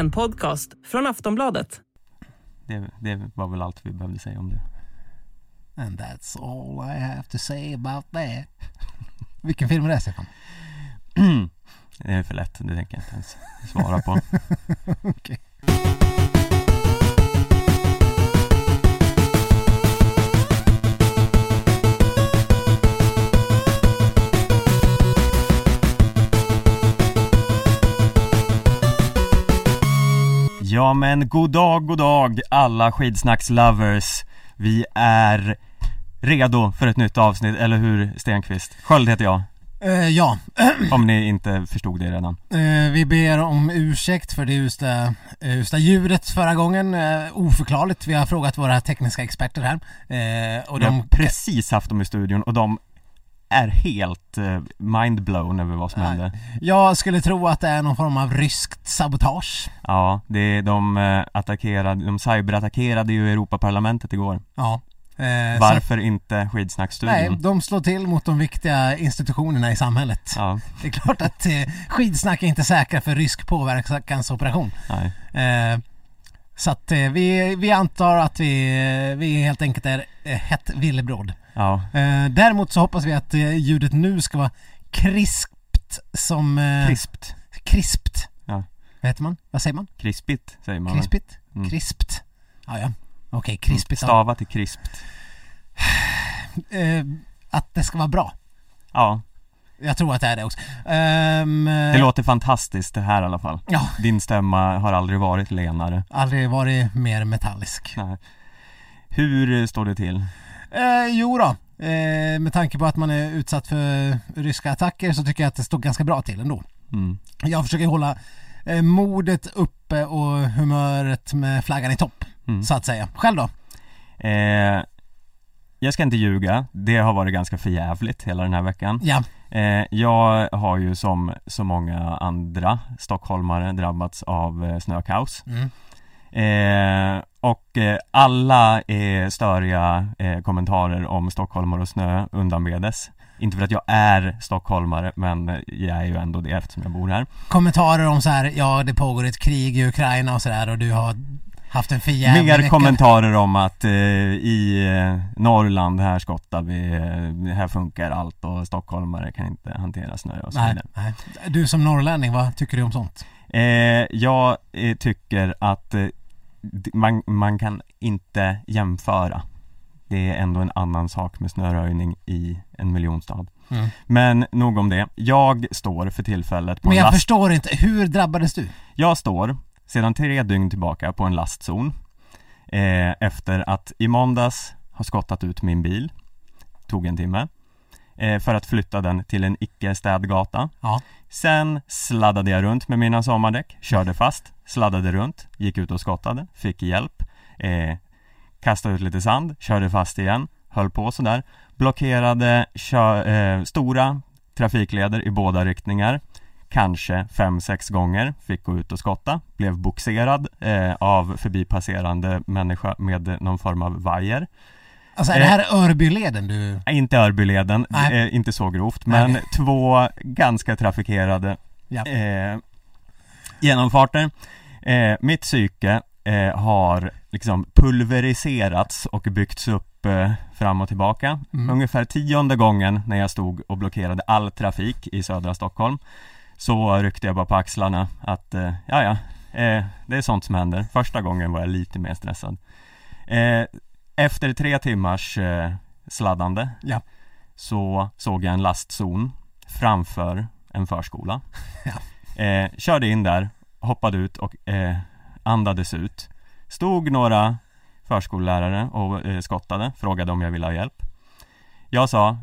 En podcast från Aftonbladet. Det, det var väl allt vi behövde säga om det. And that's all I have to say about that. Vilken film är det Stefan? Det är för lätt, det tänker jag inte ens svara på. Okej. Ja men god dag, god dag alla skidsnacks-lovers Vi är redo för ett nytt avsnitt, eller hur Stenqvist? Sköld heter jag, Eh, ja, om ni inte förstod det redan eh, vi ber om ursäkt för det usla, eh, usla ljudet förra gången. Eh, oförklarligt. Vi har frågat våra tekniska experter här. Eh, och Vi har de... precis haft dem i studion och de är helt eh, mindblown över vad som hände Jag skulle tro att det är någon form av ryskt sabotage. Ja, det, de eh, attackerade, de cyberattackerade ju Europaparlamentet igår Ja. Eh, så- Varför inte Skidsnackstudion? Nej, de slår till mot de viktiga institutionerna i samhället. Ja, Det är klart att eh, skidsnack är inte säkra för rysk påverkansoperation. nej Eh, så att eh, vi, vi antar att vi, vi helt enkelt är hett villebråd. Ja, Eh, däremot så hoppas vi att eh, ljudet nu ska vara krispt som... Eh, krispt Krispt. Ja. Vad heter man? Vad säger man? Krispigt säger man? Krispigt? Mm. Krispt. Ja, ja. Okej, krispigt. Stava till krispt att det ska vara bra. Ja, Jag tror att det är det också. Ehm, det låter fantastiskt det här i alla fall Ja, Din stämma har aldrig varit lenare aldrig varit mer metallisk. Nej. Hur står det till? Eh, jo då. Eh, med tanke på att man är utsatt för ryska attacker så tycker jag att det står ganska bra till ändå. Mm. Jag försöker hålla eh, modet uppe och humöret med flaggan i topp, Mm. så att säga. Själv då? Eh, jag ska inte ljuga, det har varit ganska förjävligt hela den här veckan Ja, eh, Jag har ju som så många andra stockholmare drabbats av eh, snökaos mm. Eh, och eh, alla eh, störiga eh, kommentarer om stockholmare och snö undanbedes Inte för att jag är stockholmare men jag är ju ändå det eftersom jag bor här kommentarer om så här, ja det pågår ett krig i Ukraina och sådär och du har haft en förjävlig Mer vecka. kommentarer om att eh, i eh, Norrland här skottar vi, eh, här funkar allt och stockholmare kan inte hantera snö och så Nej, vidare nej. Du som norrlänning, vad tycker du om sånt? eh, Jag eh, tycker att eh, man, man kan inte jämföra Det är ändå en annan sak med snöröjning i en miljonstad Mm. Men nog om det. Jag står för tillfället på Men en jag last... förstår inte, hur drabbades du? Jag står sedan tre dygn tillbaka på en lastzon eh, Efter att i måndags ha skottat ut min bil Tog en timme För att flytta den till en icke-städgata Ja. Sen sladdade jag runt med mina sommardäck, körde fast, sladdade runt, gick ut och skottade, fick hjälp eh, Kastade ut lite sand, körde fast igen, höll på sådär Blockerade kö- eh, stora trafikleder i båda riktningar Kanske fem sex gånger, fick gå ut och skotta Blev boxerad eh, av förbipasserande människa med någon form av vajer Alltså är det här Örbyleden du... Inte Örbyleden, eh, inte så grovt men Nej. två ganska trafikerade Ja. eh, genomfarter. Eh, Mitt psyke eh, har liksom pulveriserats och byggts upp eh, fram och tillbaka. Mm. Ungefär tionde gången när jag stod och blockerade all trafik i södra Stockholm Så ryckte jag bara på axlarna att, eh, ja ja, eh, det är sånt som händer. Första gången var jag lite mer stressad. Eh, Efter tre timmars eh, sladdande Ja. Så såg jag en lastzon framför en förskola Ja. eh, Körde in där, hoppade ut och eh, andades ut Stod några förskollärare och eh, skottade, frågade om jag ville ha hjälp Jag sa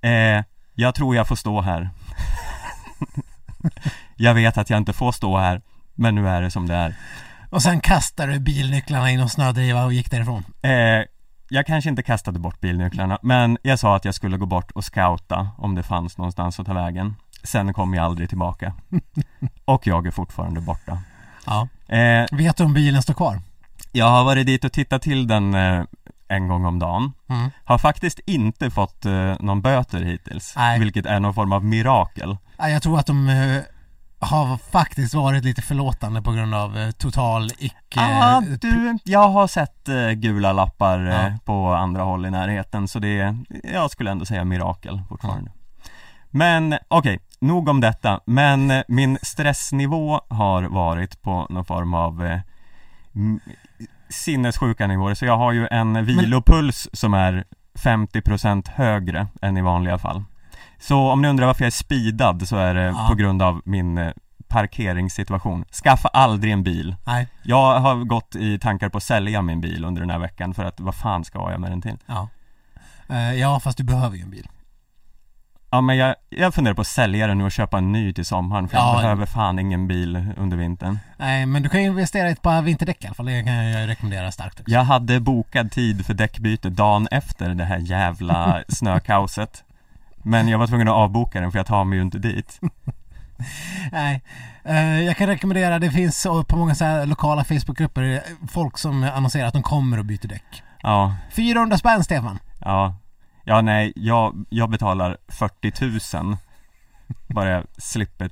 eh, Jag tror jag får stå här Jag vet att jag inte får stå här Men nu är det som det är Och sen kastade du bilnycklarna i någon snödriva och gick därifrån. eh, Jag kanske inte kastade bort bilnycklarna Men jag sa att jag skulle gå bort och scouta Om det fanns någonstans att ta vägen Sen kom jag aldrig tillbaka Och jag är fortfarande borta Ja. eh, Vet du om bilen står kvar? Jag har varit dit och tittat till den eh, en gång om dagen Mm. Har faktiskt inte fått eh, någon böter hittills Nej. Vilket är någon form av mirakel Ja, jag tror att de, eh, har faktiskt varit lite förlåtande på grund av eh, total icke... ah, du, jag har sett eh, gula lappar eh, Ja. på andra håll i närheten så det är, jag skulle ändå säga mirakel fortfarande. Men okej, nog om detta. Men min stressnivå har varit på någon form av sinnessjuka nivåer. Så jag har ju en vilopuls som är 50% högre än i vanliga fall. Så om ni undrar varför jag är speedad så är det Ja. på grund av min eh, parkeringssituation. Skaffa aldrig en bil. Nej, Jag har gått i tankar på att sälja min bil under den här veckan för att vad fan ska jag med den till? ja. Eh, ja, fast du behöver ju en bil. Ja men jag, jag funderar på att sälja den nu och köpa en ny till sommaren för Ja. jag behöver fan ingen bil under vintern. Nej, men du kan ju investera i ett par vinterdäck i alla fall. Det kan jag rekommendera starkt också. Jag hade bokad tid för däckbyte dagen efter det här jävla snökaoset. Men jag var tvungen att avboka den för jag tar mig ju inte dit. Nej, eh, jag kan rekommendera, det finns på många så här lokala Facebookgrupper eh, folk som annonserar att de kommer och byter däck. Ja, 400 spänn Stefan! ja. Ja nej, jag, jag betalar 40 000 Bara jag slipper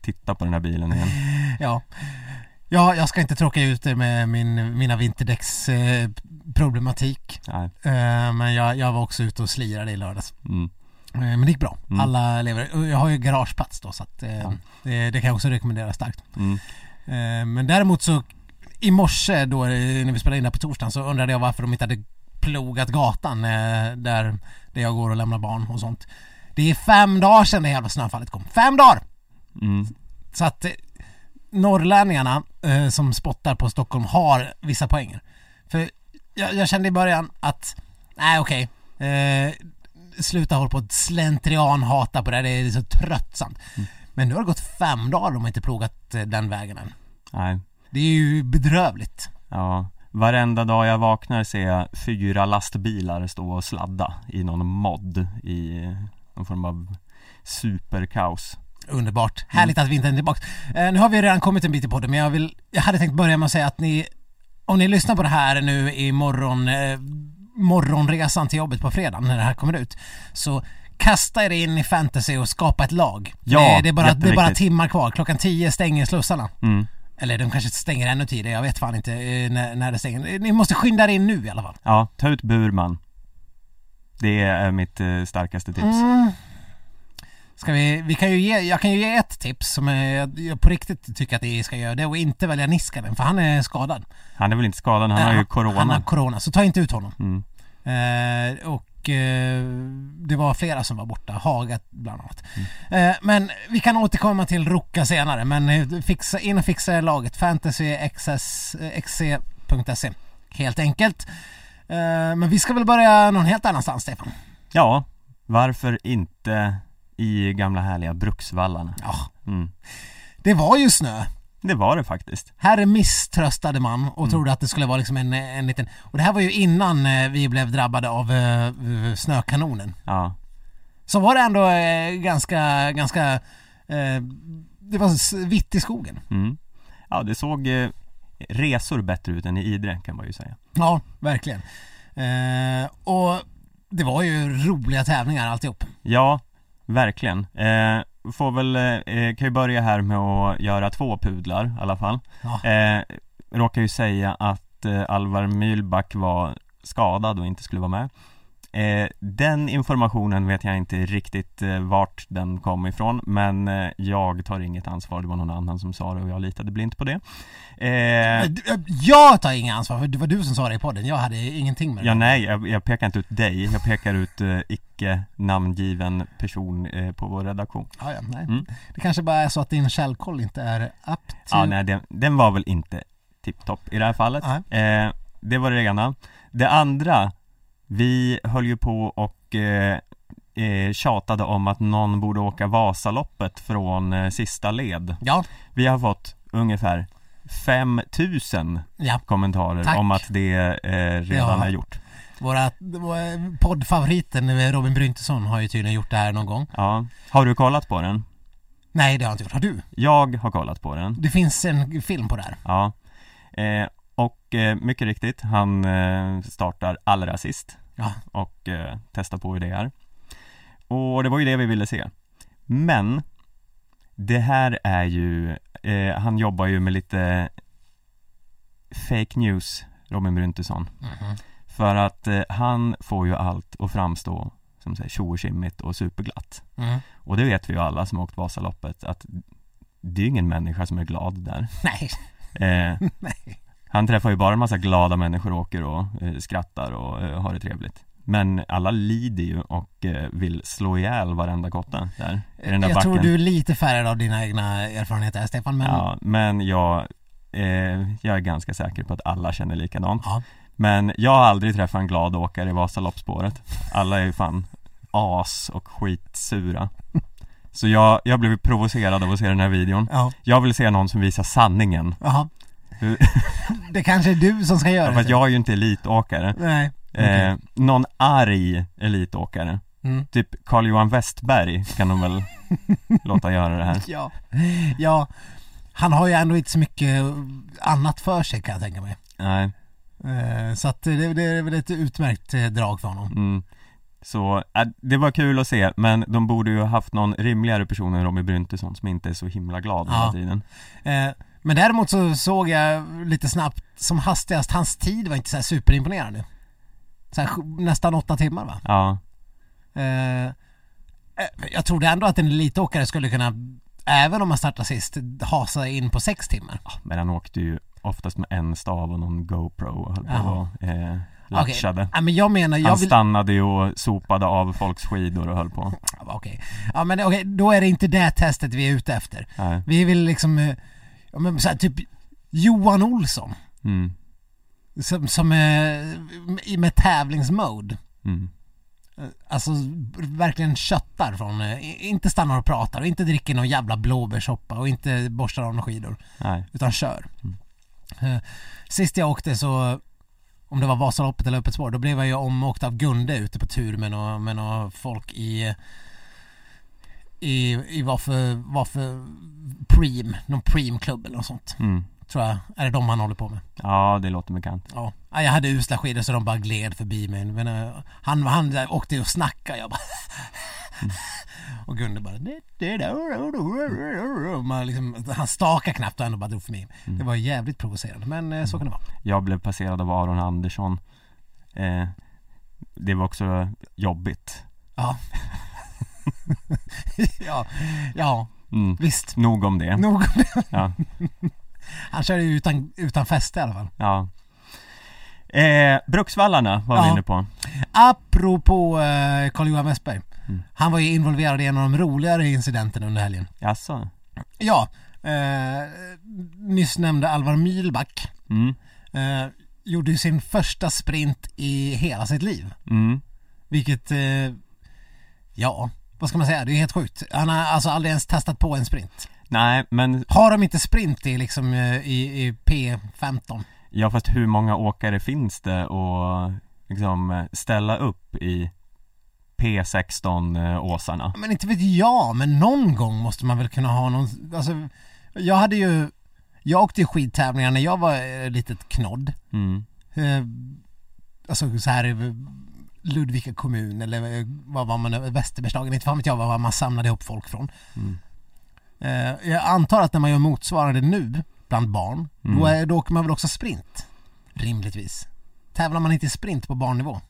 titta på den här bilen igen. Ja. Ja, jag ska inte tråka ut er med min, mina vinterdäcks eh. Eh, men jag, jag var också ute och slirade i lördags. Mm. Eh, men det gick bra. Mm. Alla lever. och Jag har ju garageplats då så att eh, Ja. det, det kan jag också rekommendera starkt. Mm. Eh, men däremot så i morse då när vi spelade in det här på torsdagen så undrade jag varför de inte hade plogat gatan där, där jag går och lämnar barn och sånt. Det är fem dagar sedan det jävla snöfallet kom. Fem dagar! Mm. Så att norrlänningarna som spottar på Stockholm har vissa poänger. För jag, jag kände i början att, nej okej, eh, sluta hålla på att slentrian hata på det här, det är så tröttsamt. Men nu har det gått fem dagar och de har inte plogat eh, den vägen än. Nej. Det är ju bedrövligt. Ja, varenda dag jag vaknar ser jag fyra lastbilar stå och sladda i någon mod i någon form av superkaos. Underbart. Härligt att vintern är tillbaka. Eh, nu har vi redan kommit en bit i podden men jag, vill, jag hade tänkt börja med att säga att ni, om ni lyssnar på det här nu i morgon, eh, morgonresan till jobbet på fredag när det här kommer ut, så kasta er in i fantasy och skapa ett lag. Ja, det, det, är bara, det är bara timmar kvar. Klockan 10 stänger slussarna. Mm. Eller de kanske stänger ännu tidigare, jag vet fan inte eh, när, när det stänger. Ni måste skynda er in nu i alla fall. Ja, ta ut Burman. Det är mitt eh, starkaste tips. Mm. Ska vi, vi kan ju ge, jag kan ju ge ett tips som jag, jag på riktigt tycker att det ska göra. Det är att inte välja Niskanen för han är skadad. Han är väl inte skadad, han har Eh, ju corona. Han har corona, så ta inte ut honom. Mm. Eh, och eh, det var flera som var borta, Haga bland annat. Mm. Men vi kan återkomma till Ruka senare, men fixa, in och fixa laget fantasyxc.se helt enkelt. Men vi ska väl börja någon helt annanstans Stefan? Ja, varför inte i gamla härliga Bruksvallarna? Ja, Mm. det var ju snö. Det var det faktiskt. Här misströstade man och Mm. trodde att det skulle vara liksom en, en liten... Och det här var ju innan eh, vi blev drabbade av eh, snökanonen. Ja, Så var det ändå eh, ganska, ganska... Eh, det var vitt i skogen. mm. Ja, det såg resor bättre ut än i Idre kan man ju säga. Ja, verkligen. Och det var ju roliga tävlingar alltihop. Ja, verkligen. Eh, får väl, eh, kan ju börja här med att göra två pudlar i alla fall. Ja. Eh, råkar ju säga att eh, Alvar Mühlback var skadad och inte skulle vara med. Eh, den informationen vet jag inte riktigt eh, vart den kom ifrån men eh, jag tar inget ansvar, det var någon annan som sa det och jag litade blint på det. Eh, Eh, Jag tar inga ansvar för det var du som sa det i podden. Jag hade ingenting med det. ja nej, jag, jag pekar inte ut dig, jag pekar ut eh, icke namngiven person på vår redaktion. Ja, ja, nej. Mm. Det kanske bara är så att din källkoll inte är up to... Ja, nej, den, den var väl inte tipptopp i det här fallet. Eh, det var det ena. Det andra, vi höll ju på och eh, eh, tjatade om att någon borde åka Vasaloppet från eh, sista led. Ja, Vi har fått ungefär 5000 ja. kommentarer Tack. om att det eh, redan Ja. är gjort. Våra, poddfavoriten eh, Robin Bryntesson har ju tydligen gjort det här någon gång. Ja. Har du kollat på den? Nej, det har jag inte gjort. Har du? Jag har kollat på den. Det finns en film på det här. Ja. Eh, och eh, mycket riktigt, han eh, startar allra sist. Ja. och eh, testa på hur det är. Och det var ju det vi ville se. Men det här är ju, eh, han jobbar ju med lite fake news, Robin Bryntesson. Mhm. För att eh, han får ju allt att framstå som säger tjo och tjimmigt och superglatt. Mm. Och det vet vi ju alla som har åkt Vasaloppet att det är ingen människa som är glad där. Nej, Eh, nej. Han träffar ju bara en massa glada människor och åker och eh, skrattar och eh, har det trevligt. Men alla lider ju och eh, vill slå ihjäl varenda kotte där i den där Jag backen. tror du är lite färgad av dina egna erfarenheter här, Stefan, men Ja, men jag, eh, jag är ganska säker på att alla känner likadant. Ja. Men jag har aldrig träffat en glad åkare i Vasaloppsspåret. Alla är ju fan as och skitsura. Så jag, jag blev provocerad av att se den här videon. Ja, Jag vill se någon som visar sanningen. jaha. Det kanske är du som ska göra För det. att jag är ju inte elitåkare. Nej. Eh, någon arg elitåkare. Mm. Typ Carl-Johan Westberg kan de väl låta göra det här. Ja. ja, han har ju ändå inte så mycket annat för sig kan jag tänka mig. Nej. Eh, Så att det, det är väl ett utmärkt eh, drag för honom. Mm. Så, äh, det var kul att se, men de borde ju ha haft någon rimligare person än Robin Bryntesson som inte är så himla glad Ja. hela tiden. Eh, Men däremot så såg jag lite snabbt som hastigast, hans tid var inte så här superimponerande. Så här, nästan åtta timmar va? Ja, Eh, eh, Jag trodde ändå att en elitåkare skulle kunna, även om man startar sist, hasa in på sex timmar. men han åkte ju oftast med en stav och någon GoPro och höll på och eh, latchade. Ja, men jag menar, jag Han vill... stannade ju och sopade av folks skidor och höll på. Okej. Ja men okej, då är det inte det testet vi är ute efter. Nej. Vi vill liksom, eh, ja men så här, typ Johan Olsson. Mm. Som, som är med tävlingsmode. Mm. Alltså verkligen köttar från, eh, inte stannar och pratar och inte dricker någon jävla blåbärssoppa och inte borstar av några skidor. Nej. Utan kör. Eh, Sist jag åkte så, om det var Vasaloppet eller Öppet spår, då blev jag ju omåkt av Gunde ute på tur med några, med några folk i i, i vad för, vad för Preem, någon Preem-klubb eller något sånt. Mm. Tror jag, är det de han håller på med. Ja, det låter bekant. Ja, Ja, jag hade usla skidor så de bara gled förbi mig. Men, eh, han, han där åkte och snackade, jag bara Och Gunde bara man liksom, Han stakade knappt och ändå bara drog förbi. Det var jävligt provocerande men eh, så kan det vara. Jag blev passerad av Aron Andersson. Eh, det var också jobbigt. Ja. ja, ja, Mm. visst. Nog om det. Nog om det. Ja. Han körde ju utan, utan fäste i alla fall. ja. Eh, Bruksvallarna var vi Ja. inne på. Apropå eh, Carl-Johan Westberg. Mm. Han var ju involverad i en av de roligare incidenterna under helgen. Jaså? Ja, eh, nyss nämnde Alvar Mylback Mm. eh, gjorde ju sin första sprint i hela sitt liv. Mm. Vilket, eh, ja, vad ska man säga? Det är helt sjukt. Han har alltså aldrig ens testat på en sprint. Nej, men Har de inte sprint i liksom eh, i, i P15? ja fast hur många åkare finns det och liksom ställa upp i P16 eh? Men inte vet jag, men någon gång måste man väl kunna ha någon, alltså jag hade ju, jag åkte ju skidtävlingar när jag var eh, litet knodd. Mm. Alltså så här Ludvika kommun eller eh, vad var man, Västerbergslagen, inte fan vet jag var man samlade ihop folk från. Mm. Eh, jag antar att när man gör motsvarande nu bland barn, då, Mm. är, då åker man väl också sprint? Rimligtvis. Tävlar man inte i sprint på barnnivå?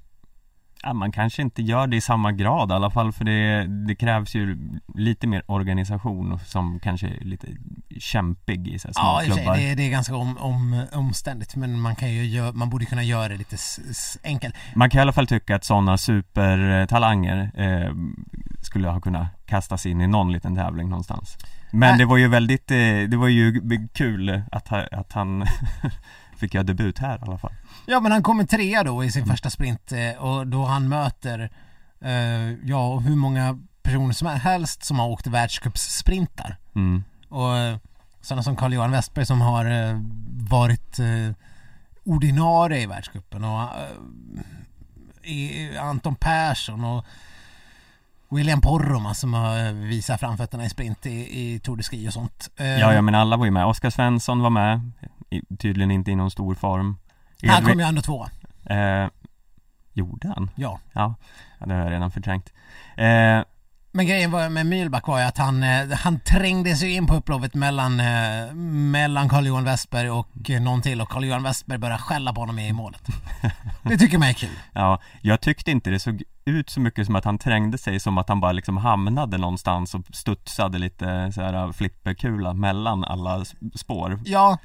Ja, man kanske inte gör det i samma grad i alla fall för det, det krävs ju lite mer organisation som kanske är lite kämpig i så här små Ja, klubbar. det, är- det är ganska om, om, omständigt men man kan ju gö- man borde kunna göra det lite enkelt. Man kan i alla fall tycka att sådana supertalanger eh, skulle ha kunnat kastas in i någon liten tävling någonstans. Men Äh. det var ju väldigt, eh, det var ju kul att, att han fick göra debut här i alla fall. Ja men han kommer trea då i sin första sprint eh, och då han möter eh, ja hur många personer som helst som har åkt världscupssprintar. Mm. Och eh, sådana som Carl-Johan Westberg som har eh, varit eh, ordinarie i världscupen och eh, Anton Persson och William Poromaa som har eh, visat framfötterna i sprint i, i Tour de Ski och sånt. Ja, ja men alla var ju med. Oskar Svensson var med, tydligen inte i någon stor form. Han Edvin- kom ju ändå tvåa. eh, Gjorde han? Ja. Ja, det har jag redan förträngt. Eh, Men grejen var, med Mühlback var ju att han, eh, han trängde sig in på upploppet mellan, eh, mellan Carl-Johan Westberg och någon till och Carl-Johan Westberg började skälla på honom i målet. Det tycker man är kul. Ja, jag tyckte inte det såg ut så mycket som att han trängde sig som att han bara liksom hamnade någonstans och studsade lite så här flipperkula mellan alla spår. Ja,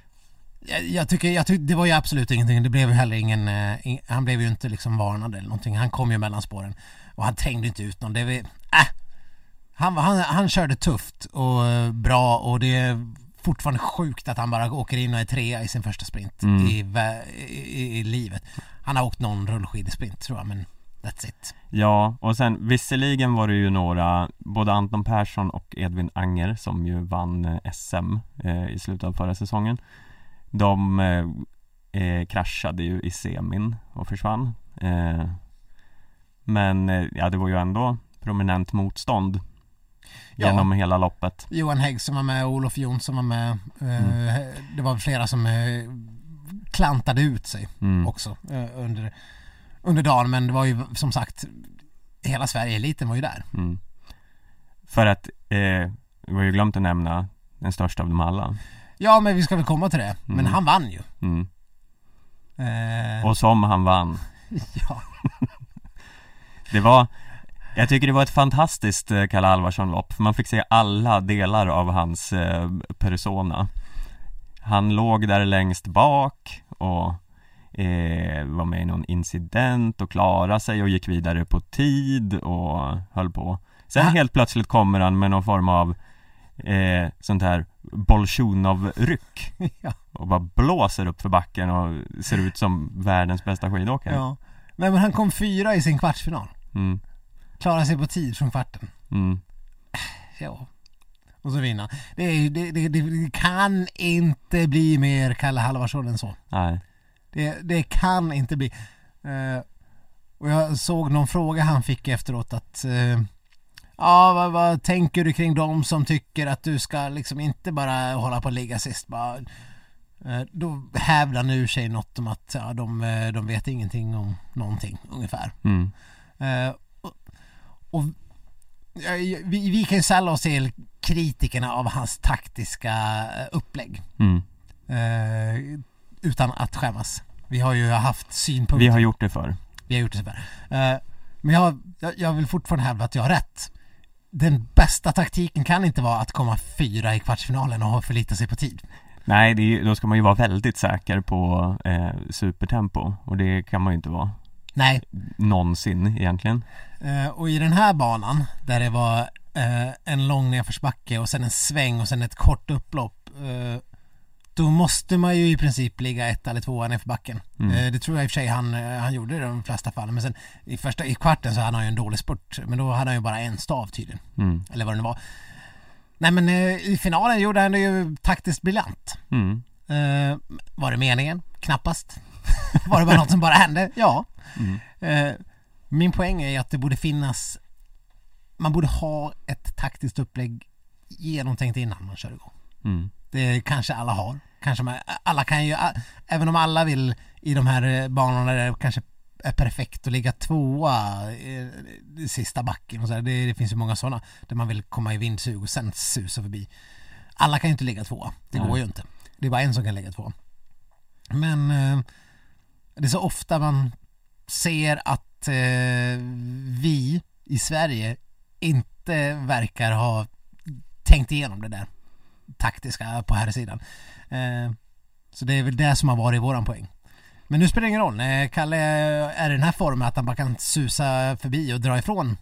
jag, tycker, jag tycker, det var ju absolut ingenting. Det blev ju heller ingen, eh, ing, han blev ju inte liksom varnad eller någonting. Han kom ju mellan spåren och han trängde inte ut någon. Det var, äh, han, han, han körde tufft och eh, bra och det är fortfarande sjukt att han bara åker in och är trea i sin första sprint Mm. i, i, i livet. Han har åkt någon rullskidesprint tror jag men that's it. Ja, och sen visserligen var det ju några, både Anton Persson och Edvin Anger som ju vann eh, SM eh, i slutet av förra säsongen. De eh, eh, kraschade ju i semin och försvann. Eh, men eh, ja, det var ju ändå prominent motstånd Ja. genom hela loppet. Johan Hägg som var med Olof Jonsson var med. Eh, Det var flera som eh, klantade ut sig. Mm. också under, under dagen men det var ju som sagt hela Sverige-eliten var ju där. Mm. För att, eh, vi har ju glömt att nämna den största av dem alla. Ja men vi ska väl komma till det. Men Mm. han vann ju. Mm. Eh, Och som han vann. ja. Det var Jag tycker det var ett fantastiskt eh, Kalle Alvarsson-lopp man fick se alla delar av hans eh, persona Han låg där längst bak och eh, var med i någon incident och klarade sig och gick vidare på tid och höll på Sen Ah. helt plötsligt kommer han med någon form av eh, sånt här Bolsjunov-ryck ja. och bara blåser upp för backen och ser ut som världens bästa skidåkare ja. Men, men han kom fyra i sin kvartsfinal. mm, Klarade sig på tid från kvarten. mm. Ja. Och så ju- det, det, det, det kan inte bli mer Kalle Halvarsson än så. Nej Det, det kan inte bli. Eh, och jag såg någon fråga han fick efteråt att eh, Ja, vad, vad tänker du kring de som tycker att du ska liksom inte bara hålla på att ligga sist bara eh, Då hävdar han ur sig något om att ja, de, eh, de vet ingenting om någonting ungefär. mm. Eh, och, och vi, vi kan ju sälla oss till kritikerna av hans taktiska upplägg Mm. eh, utan att skämmas. Vi har ju haft synpunkter. Vi har gjort det för Vi har gjort det här. Eh, men jag, jag vill fortfarande hävda att jag har rätt. Den bästa taktiken kan inte vara att komma fyra i kvartsfinalen och ha förlitat sig på tid. Nej, är, då ska man ju vara väldigt säker på eh, supertempo och det kan man ju inte vara Nej, någonsin egentligen. eh, och i den här banan där det var eh, en lång nedförsbacke och sen en sväng och sen ett kort upplopp eh, då måste man ju i princip ligga ett eller tvåa nerför backen. Mm. Eh, det tror jag i och för sig han, eh, han gjorde i de flesta fallen men sen i första, i kvarten så hade han ju en dålig spurt men då hade han ju bara en stav tydligen. Mm. eller vad det nu var. Nej men eh, i finalen gjorde han det ju taktiskt briljant. Mm. Eh, var det meningen? Knappast. var det bara något som bara hände? Ja. Mm. Eh, min poäng är att det borde finnas man borde ha ett taktiskt upplägg genomtänkt innan man kör igång. Mm. Det kanske alla har. Kanske man, alla kan ju, även om alla vill i de här eh, banorna där det kanske är perfekt att ligga tvåa i i sista backen och så här. Det, det finns ju många sådana där man vill komma i vindsug och sen susa förbi. Alla kan ju inte ligga tvåa. Det Nej. går ju inte. Det är bara en som kan ligga tvåa. Men eh, det är så ofta man ser att eh, vi i Sverige inte verkar ha tänkt igenom det där taktiska på här sidan. Eh, så det är väl det som har varit våran poäng. Men nu spelar det ingen roll. Eh, Kalle är i den här formen att han bara kan susa förbi och dra ifrån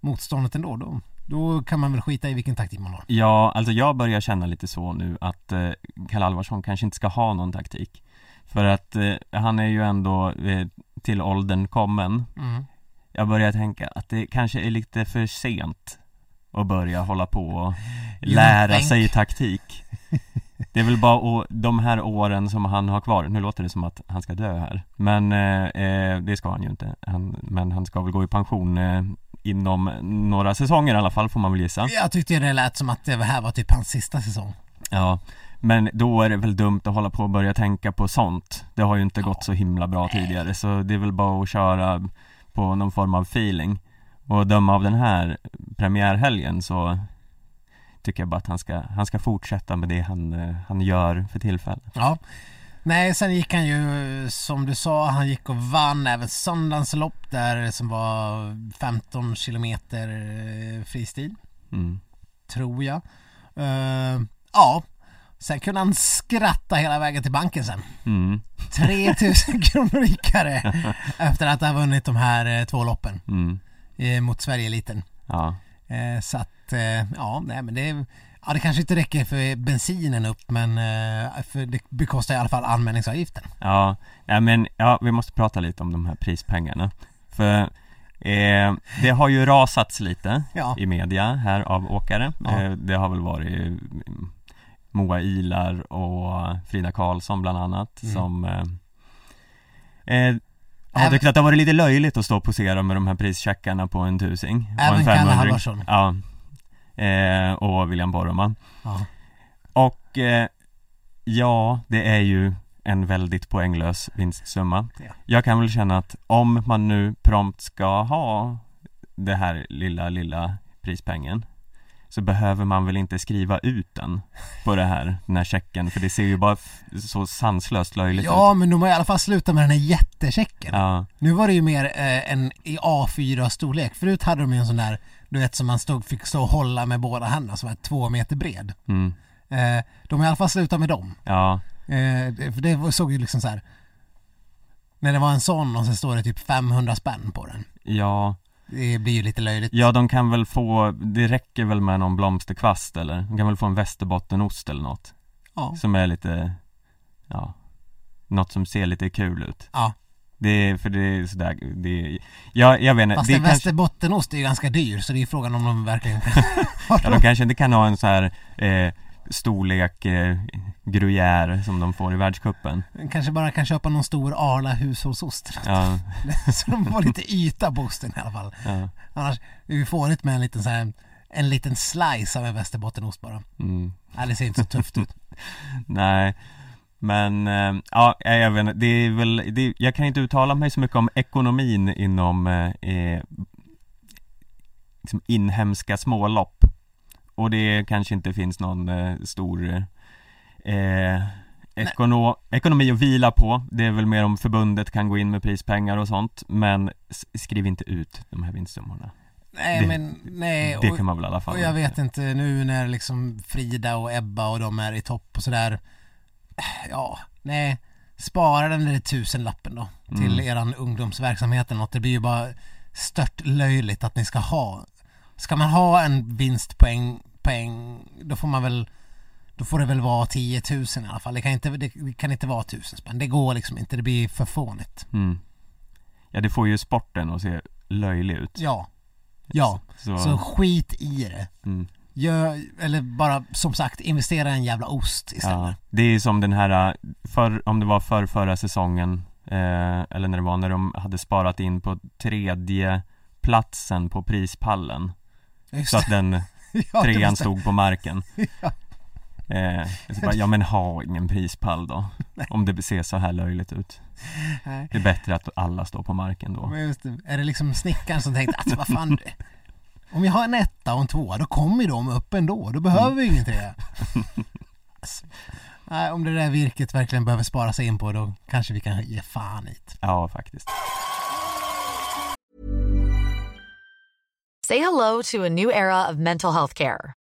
motståndet ändå. Då, då kan man väl skita i vilken taktik man har. Ja, alltså jag börjar känna lite så nu att eh, Kalle Alvarsson kanske inte ska ha någon taktik. För att eh, han är ju ändå eh, till åldern kommen. Mm. Jag börjar tänka att det kanske är lite för sent att börja hålla på och lära think. sig taktik. Det är väl bara å- de här åren som han har kvar, nu låter det som att han ska dö här Men eh, eh, det ska han ju inte han, Men han ska väl gå i pension eh, inom några säsonger i alla fall får man väl gissa Jag tyckte det lät som att det här var typ hans sista säsong. Ja Men då är det väl dumt att hålla på och börja tänka på sånt Det har ju inte gått så himla bra tidigare så det är väl bara att köra på någon form av feeling Och döma av den här premiärhelgen så tycker jag bara att han ska, han ska fortsätta med det han, eh, han gör för tillfället. Ja. Nej, sen gick han ju som du sa, han gick och vann även söndagens lopp där som var 15 kilometer eh, fristil, Mm. tror jag. Eh, ja, sen kunde han skratta hela vägen till banken sen. Mm. 3000 kronor rikare efter att ha vunnit de här två loppen Mm. Eh, mot Sverige-eliten. Ja. Eh, så att, eh, ja, nej men det, ja, det kanske inte räcker för bensinen upp men eh, för det bekostar i alla fall anmälningsavgiften. Ja, nej men ja, vi måste prata lite om de här prispengarna. För eh, det har ju rasats lite Ja. i media här av åkare. Ja. Eh, det har väl varit mm, Moa Ilar och Frida Karlsson bland annat Mm. som eh, tyckt att det har varit lite löjligt att stå och posera med de här prischeckarna på en tusing och Även en Kalle 500. Halvarsson. Ja, eh, och William Poromaa. Ja. Och eh, ja, det är ju en väldigt poänglös vinstsumma. Ja. Jag kan väl känna att om man nu prompt ska ha det här lilla, lilla prispengen så behöver man väl inte skriva ut den på det här, den här checken för det ser ju bara så sanslöst löjligt ja, ut. men de har i alla fall slutat med den här jättechecken. Ja, Nu var det ju mer eh, en i A4 storlek. Förut hade de ju en sån där, du vet som man stod, fick stå och hålla med båda händerna som var två meter bred. mm, Eh, de har i alla fall slutat med dem. ja, Eh, det, för det såg ju liksom så här. När det var en sån och så står det typ 500 spänn på den. ja, Det blir ju lite löjligt. ja de kan väl få, det räcker väl med någon blomsterkvast eller? De kan väl få en västerbottenost eller något Ja. Som är lite, ja, något som ser lite kul ut Ja. Det är, för det är sådär, det är, ja, jag vet inte, Fast en kanske, västerbottenost är ju ganska dyr så det är frågan om de verkligen kan ja, de kanske inte kan ha en så här eh, storlek eh, gruyère som de får i världscupen Kanske bara kan köpa någon stor Arla hushållsost. Ja, så de får lite yta på osten i alla fall. ja, Annars är vi fånigt med en liten så här, en liten slice av en västerbottenost bara. mm, Nej, det ser inte så tufft ut. nej men, eh, ja, jag vet inte, det är väl, det, jag kan inte uttala mig så mycket om ekonomin inom eh, eh, liksom inhemska smålopp Och det kanske inte finns någon eh, stor eh, ekono, ekonomi att vila på Det är väl mer om förbundet kan gå in med prispengar och sånt Men skriv inte ut de här vinstsummorna Nej, Det- men nej. Det och- kan man väl i alla fall Och jag vet inte nu när liksom Frida och Ebba och de är i topp och sådär Ja, nej Spara den där tusenlappen då till Mm. eran ungdomsverksamhet eller något. Det blir ju bara stört löjligt att ni ska ha Ska man ha en vinstpoäng poäng, då får man väl Då får det väl vara 10 000 i alla fall. Det kan inte, det kan inte vara 1000 spänn. Det går liksom inte. Det blir för fånigt. mm. Ja det får ju sporten att se löjlig ut Ja. Ja. Så, Så skit i det. mm. Gör, eller bara som sagt investera i en jävla ost istället. Ja, det är som den här, för, om det var för förra säsongen eh, Eller när det var när de hade sparat in på tredje platsen på prispallen Just Så att det. den Ja, det trean stod på marken Ja. Eh, så bara, Ja men ha ingen prispall då Om det ser så här löjligt ut Nej. Det är bättre att alla står på marken då Men just det, är det liksom snickaren som tänkte att vad fan Om jag har en etta och en tvåa då kommer ju de upp ändå, då behöver vi ingen trea Alltså, Nej, om det där virket verkligen behöver spara sig in på då kanske vi kan ge fan i det. Ja faktiskt Say hello to a new era of mental health care.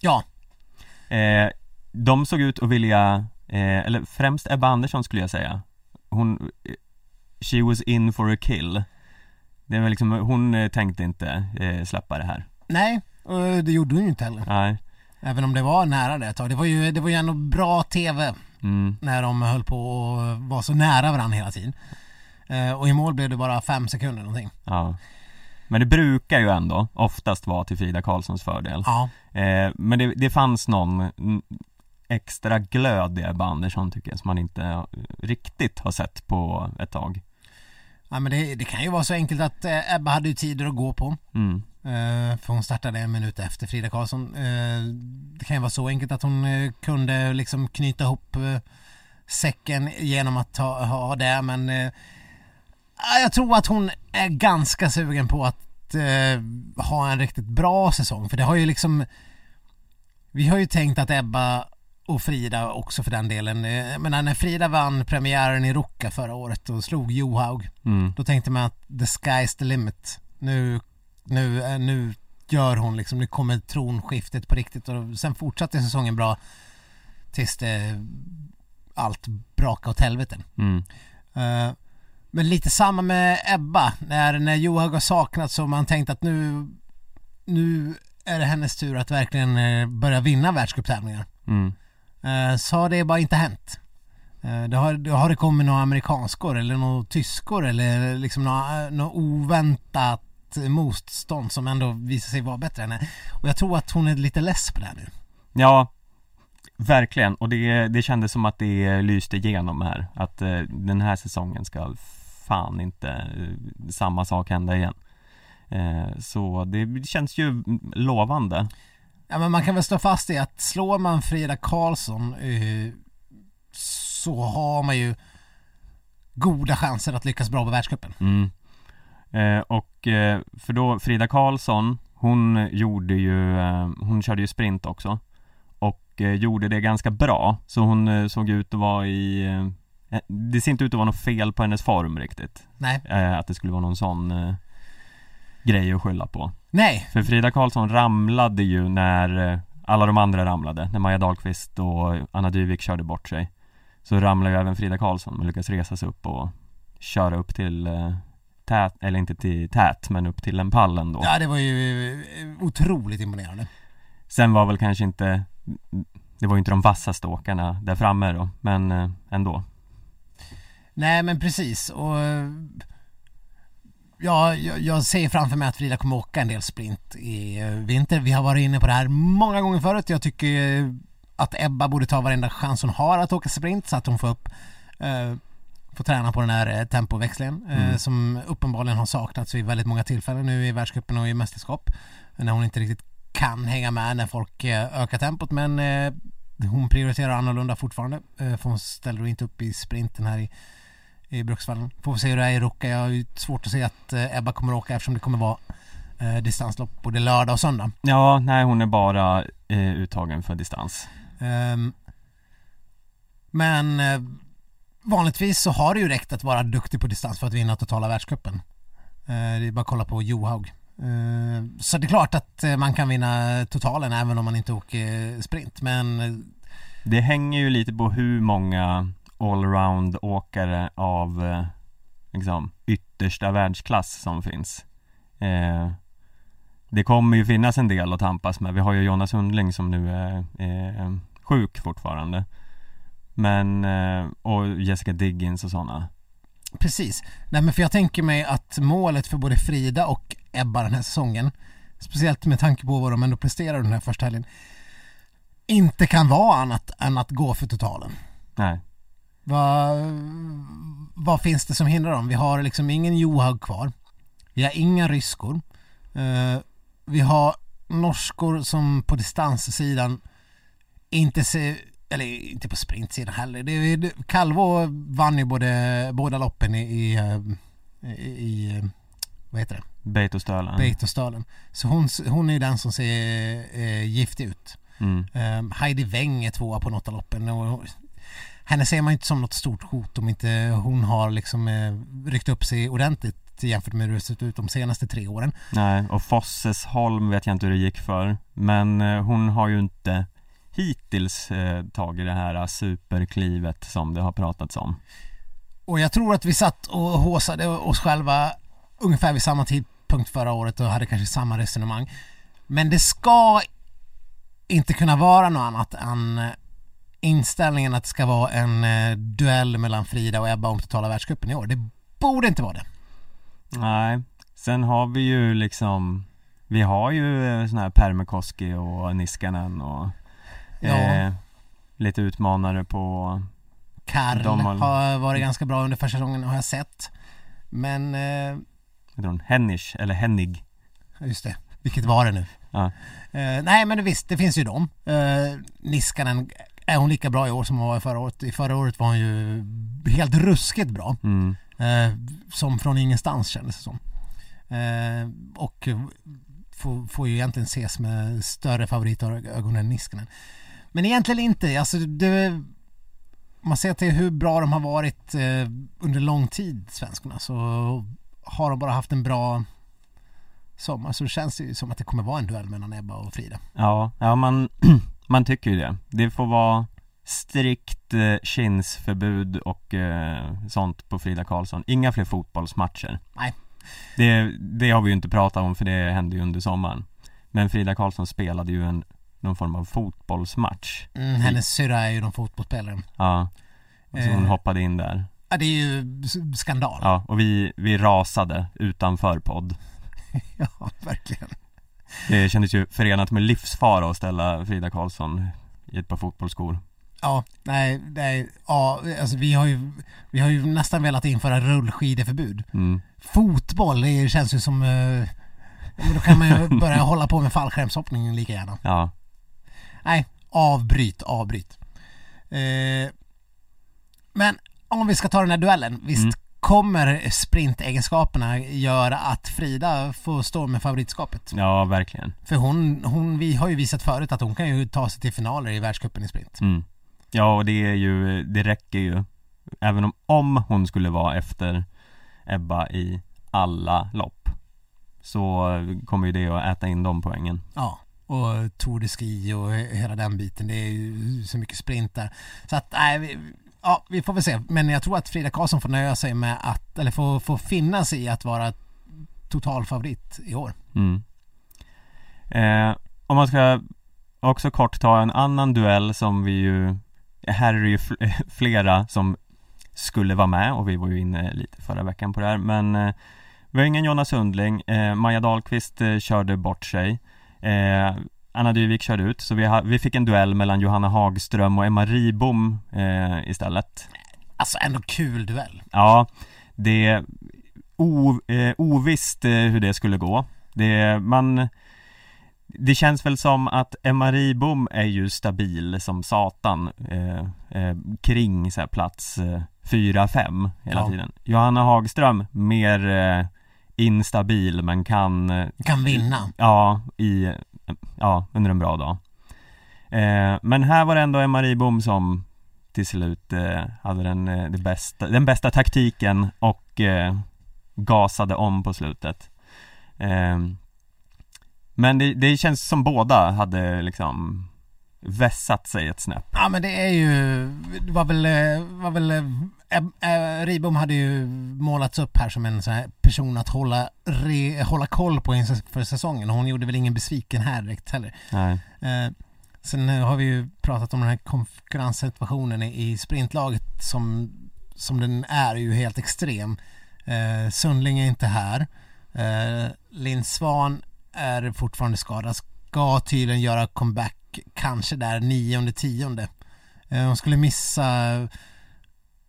Ja, eh, De såg ut att vilja, eh, eller främst Ebba Andersson skulle jag säga Hon, eh, she was in for a kill det var liksom, hon eh, tänkte inte eh, släppa det här nej, och det gjorde hon ju inte heller. Nej, Även om det var nära det ett tag. Det var ju, det var ju ändå bra TV mm, när de höll på och var så nära varandra hela tiden. Eh, och i mål blev det bara fem sekunder någonting. ja Men det brukar ju ändå oftast vara till Frida Karlssons fördel Ja, Eh, men det, det fanns någon extra glöd i Ebba Andersson tycker jag som man inte eh, riktigt har sett på ett tag. ja men det, det kan ju vara så enkelt att eh, Ebba hade ju tider att gå på. Mm. Eh, för hon startade en minut efter Frida Karlsson. Eh, det kan ju vara så enkelt att hon eh, kunde liksom knyta ihop eh, säcken genom att ha, ha det men jag tror att hon är ganska sugen på att eh, ha en riktigt bra säsong för det har ju liksom vi har ju tänkt att Ebba och Frida också för den delen. eh, Jag menar när Frida vann premiären i Ruka förra året och slog Johaug Mm. då tänkte man att the sky's the limit. Nu, nu, eh, nu gör hon liksom, nu kommer tronskiftet på riktigt och sen fortsatte säsongen bra tills det allt brakade åt helvete. Mm. Eh, men lite samma med Ebba, när, när Johaug har saknats så man tänkt att nu, nu är det hennes tur att verkligen eh, börja vinna världscuptävlingar. Mm. Eh, Så har det bara inte hänt. Eh, Det har, det har det kommit några amerikanskor eller några tyskor eller liksom några, några oväntat motstånd som ändå visar sig vara bättre än henne. Och jag tror att hon är lite less på det här nu. Ja, verkligen. Och det, det kändes som att det lyste igenom här. Att den här säsongen ska fan inte eh, samma sak hända igen. Eh, så det känns ju lovande. Ja men man kan väl stå fast i att slår man Frida Karlsson eh, så har man ju goda chanser att lyckas bra på världscupen. Mm. Och för då Frida Karlsson Hon gjorde ju, hon körde ju sprint också Och gjorde det ganska bra Så hon såg ut att vara i Det ser inte ut att vara något fel på hennes form riktigt. Nej. eh, Att det skulle vara någon sån eh, Grej att skylla på. Nej, För Frida Karlsson ramlade ju när eh, alla de andra ramlade. När Maja Dahlqvist och Anna Dyvik körde bort sig. Så ramlade ju även Frida Karlsson men lyckades resa sig upp och köra upp till eh, tät, eller inte till tät men upp till en pall ändå. Ja det var ju eh, otroligt imponerande. Sen var väl kanske inte Det var ju inte de vassaste åkarna där framme då men eh, ändå Nej men precis och eh, ja, jag, jag ser framför mig att Frida kommer åka en del sprint i eh, vinter. Vi har varit inne på det här många gånger förut. Jag tycker eh, att Ebba borde ta varenda chans hon har att åka sprint så att hon får upp eh, får träna på den här eh, tempoväxlingen eh, Mm. som uppenbarligen har saknats vid väldigt många tillfällen nu i världscupen och i mästerskap. När hon inte riktigt kan hänga med när folk eh, ökar tempot men eh, hon prioriterar annorlunda fortfarande eh, för hon ställer inte upp i sprinten här i i Bruksvallen. Får vi se hur det är i Ruka. Jag har ju svårt att se att eh, Ebba kommer att åka eftersom det kommer vara eh, distanslopp både lördag och söndag. Ja, nej hon är bara eh, uttagen för distans Ehm, men eh, vanligtvis så har det ju räckt att vara duktig på distans för att vinna totala världscupen. Eh, det är bara att kolla på Johaug. Eh, så det är klart att eh, man kan vinna totalen även om man inte åker sprint. Men Det hänger ju lite på hur många allround-åkare av eh, liksom yttersta världsklass som finns. Eh, det kommer ju finnas en del att tampas med. Vi har ju Jonas Sundling som nu är, är sjuk fortfarande. Men, eh, och Jessica Diggins och sådana. Precis. Nej men för jag tänker mig att målet för både Frida och Ebba den här säsongen, speciellt med tanke på vad de ändå presterar den här första helgen, inte kan vara annat än att gå för totalen. Nej. Vad, vad finns det som hindrar dem? Vi har liksom ingen Johaug kvar. Vi har inga ryskor. Eh, vi har norskor som på distanssidan inte ser, eller inte på sprintsidan heller. Det, det, Calvo vann ju både, båda loppen i, i, eh, i, i vad heter det? Beitostölen. Beitostölen. Så hon, hon är ju den som ser eh, giftig ut. Mm. Um, Heidi Weng är tvåa på något av loppen och henne ser man ju inte som något stort hot om inte hon har liksom eh, ryckt upp sig ordentligt jämfört med hur det sett ut de senaste tre åren. Nej, och Fossesholm vet jag inte hur det gick för. Men eh, hon har ju inte hittills eh, tagit det här superklivet som det har pratats om. Och jag tror att vi satt och håsade oss själva ungefär vid samma tidpunkt förra året och hade kanske samma resonemang. Men det ska inte kunna vara något annat än inställningen att det ska vara en eh, duell mellan Frida och Ebba om totala världscupen i år. Det borde inte vara det. Nej, sen har vi ju liksom Vi har ju eh, såna här Permekoski och Niskanen och Ja. eh, Lite utmanare på Karl har- har varit ganska bra under första säsongen har jag sett. Men, eh, heter hon, Hennish eller Hennig just det, vilket var det nu? Ja. Eh, nej men visst, det finns ju dem. Uh, Niskanen, är hon lika bra i år som hon var förra året? I förra året var hon ju helt ruskigt bra. mm. Eh, som från ingenstans kändes det som. Eh, och får, får ju egentligen ses med större favoritögon än Niskanen. Men egentligen inte. Alltså det, man ser till hur bra de har varit eh, under lång tid, svenskarna, så har de bara haft en bra sommar. Så det känns ju som att det kommer vara en duell mellan Ebba och Frida. Ja, ja man, man tycker ju det Det får vara strikt eh, kinsförbud och eh, sånt på Frida Karlsson Inga fler fotbollsmatcher Nej. det, det har vi ju inte pratat om för det hände ju under sommaren Men Frida Karlsson spelade ju en någon form av fotbollsmatch Mm, hennes syrra är ju någon fotbollsspelare. Ja och så hon Eh. hoppade in där Ja, det är ju skandal. Ja, och vi, vi rasade utanför podd ja verkligen. Det kändes ju förenat med livsfara att ställa Frida Karlsson i ett par fotbollsskor Ja, nej, nej, ja, alltså vi har ju, vi har ju nästan velat införa rullskideförbud. mm. Fotboll, det känns ju som, eh, då kan man ju börja hålla på med fallskärmshoppning lika gärna. Ja, Nej, avbryt, avbryt. Eh, men om vi ska ta den här duellen, visst Mm. Kommer sprintegenskaperna göra att Frida får stå med favoritskapet? ja verkligen För hon, hon, vi har ju visat förut att hon kan ju ta sig till finaler i världscupen i sprint. Mm. Ja, och det är ju, det räcker ju Även om, om hon skulle vara efter Ebba i alla lopp Så kommer ju det att äta in de poängen Ja, och Tour de Ski och hela den biten. Det är ju så mycket sprint där. Så att, nej, ja, vi får väl se. Men jag tror att Frida Karlsson får nöja sig med att, eller får, får finna sig i att vara totalfavorit i år. mm. eh, Om man ska också kort ta en annan duell som vi ju Här är det ju flera som skulle vara med och vi var ju inne lite förra veckan på det här men eh, Vi har ingen Jonas Sundling, eh, Maja Dahlqvist eh, körde bort sig eh, Anna Dyvik körde ut så vi, ha, vi fick en duell mellan Johanna Hagström och Emma Ribom eh, istället Alltså ändå kul duell. Ja, det är o, eh, ovisst eh, hur det skulle gå det, man Det känns väl som att Emma Ribom är ju stabil som satan eh, eh, Kring så här plats eh, 4-5 hela Ja. tiden Johanna Hagström mer eh, instabil men kan eh, Kan vinna. Ja, i, ja, under en bra dag. Eh, Men här var det ändå Emma Ribom som till slut eh, hade den, eh, det bästa, den bästa taktiken och eh, gasade om på slutet. Eh, Men det, det känns som båda hade liksom vässat sig ett snäpp. Ja men det är ju, det var väl, eh, var väl eh, Ribom hade ju målats upp här som en sån här person att hålla, re, hålla koll på inför säsongen hon gjorde väl ingen besviken här direkt heller. Nej, sen har vi ju pratat om den här konkurrenssituationen i, sprintlaget som, som den är ju helt extrem. Eh, Sundling är inte här. Eh, Linn Svan är fortfarande skadad. Ska tydligen göra comeback kanske där nionde, tionde. Eh, hon skulle missa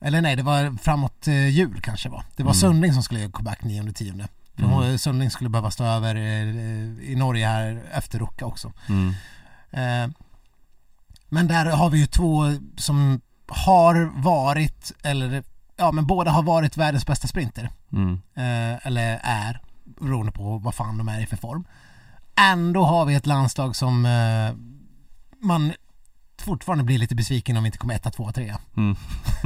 eller nej, det var framåt eh, jul kanske var. Det var Mm. Sundling som skulle göra comeback nionde, tionde. För Mm. hon, Sundling skulle behöva stå över eh, i Norge här efter Ruka också. mm. Eh, men där har vi ju två som har varit, eller ja men båda har varit världens bästa sprinter. Mm. Eh, eller är, beroende på vad fan de är i för form. Ändå har vi ett landslag som eh, man fortfarande bli lite besviken om vi inte kommer etta, tvåa, trea. Mm.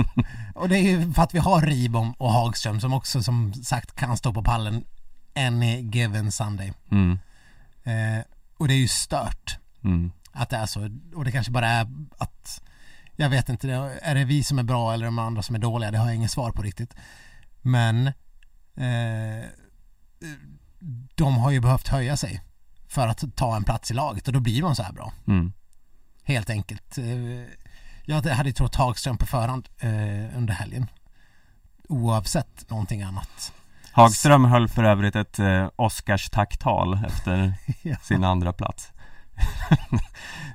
Och det är ju för att vi har Ribom och Hagström som också som sagt kan stå på pallen any given Sunday. Mm. Eh, och det är ju stört Mm. att det är så. Och det kanske bara är att, jag vet inte, är det vi som är bra eller de andra som är dåliga? Det har jag inget svar på riktigt. Men eh, de har ju behövt höja sig för att ta en plats i laget och då blir de så här bra. Mm. Helt enkelt. Eh, Jag hade trott Hagström på förhand eh, under helgen. Oavsett någonting annat. Hagström höll för övrigt ett eh, Oscars tacktal efter Ja. sin andra plats.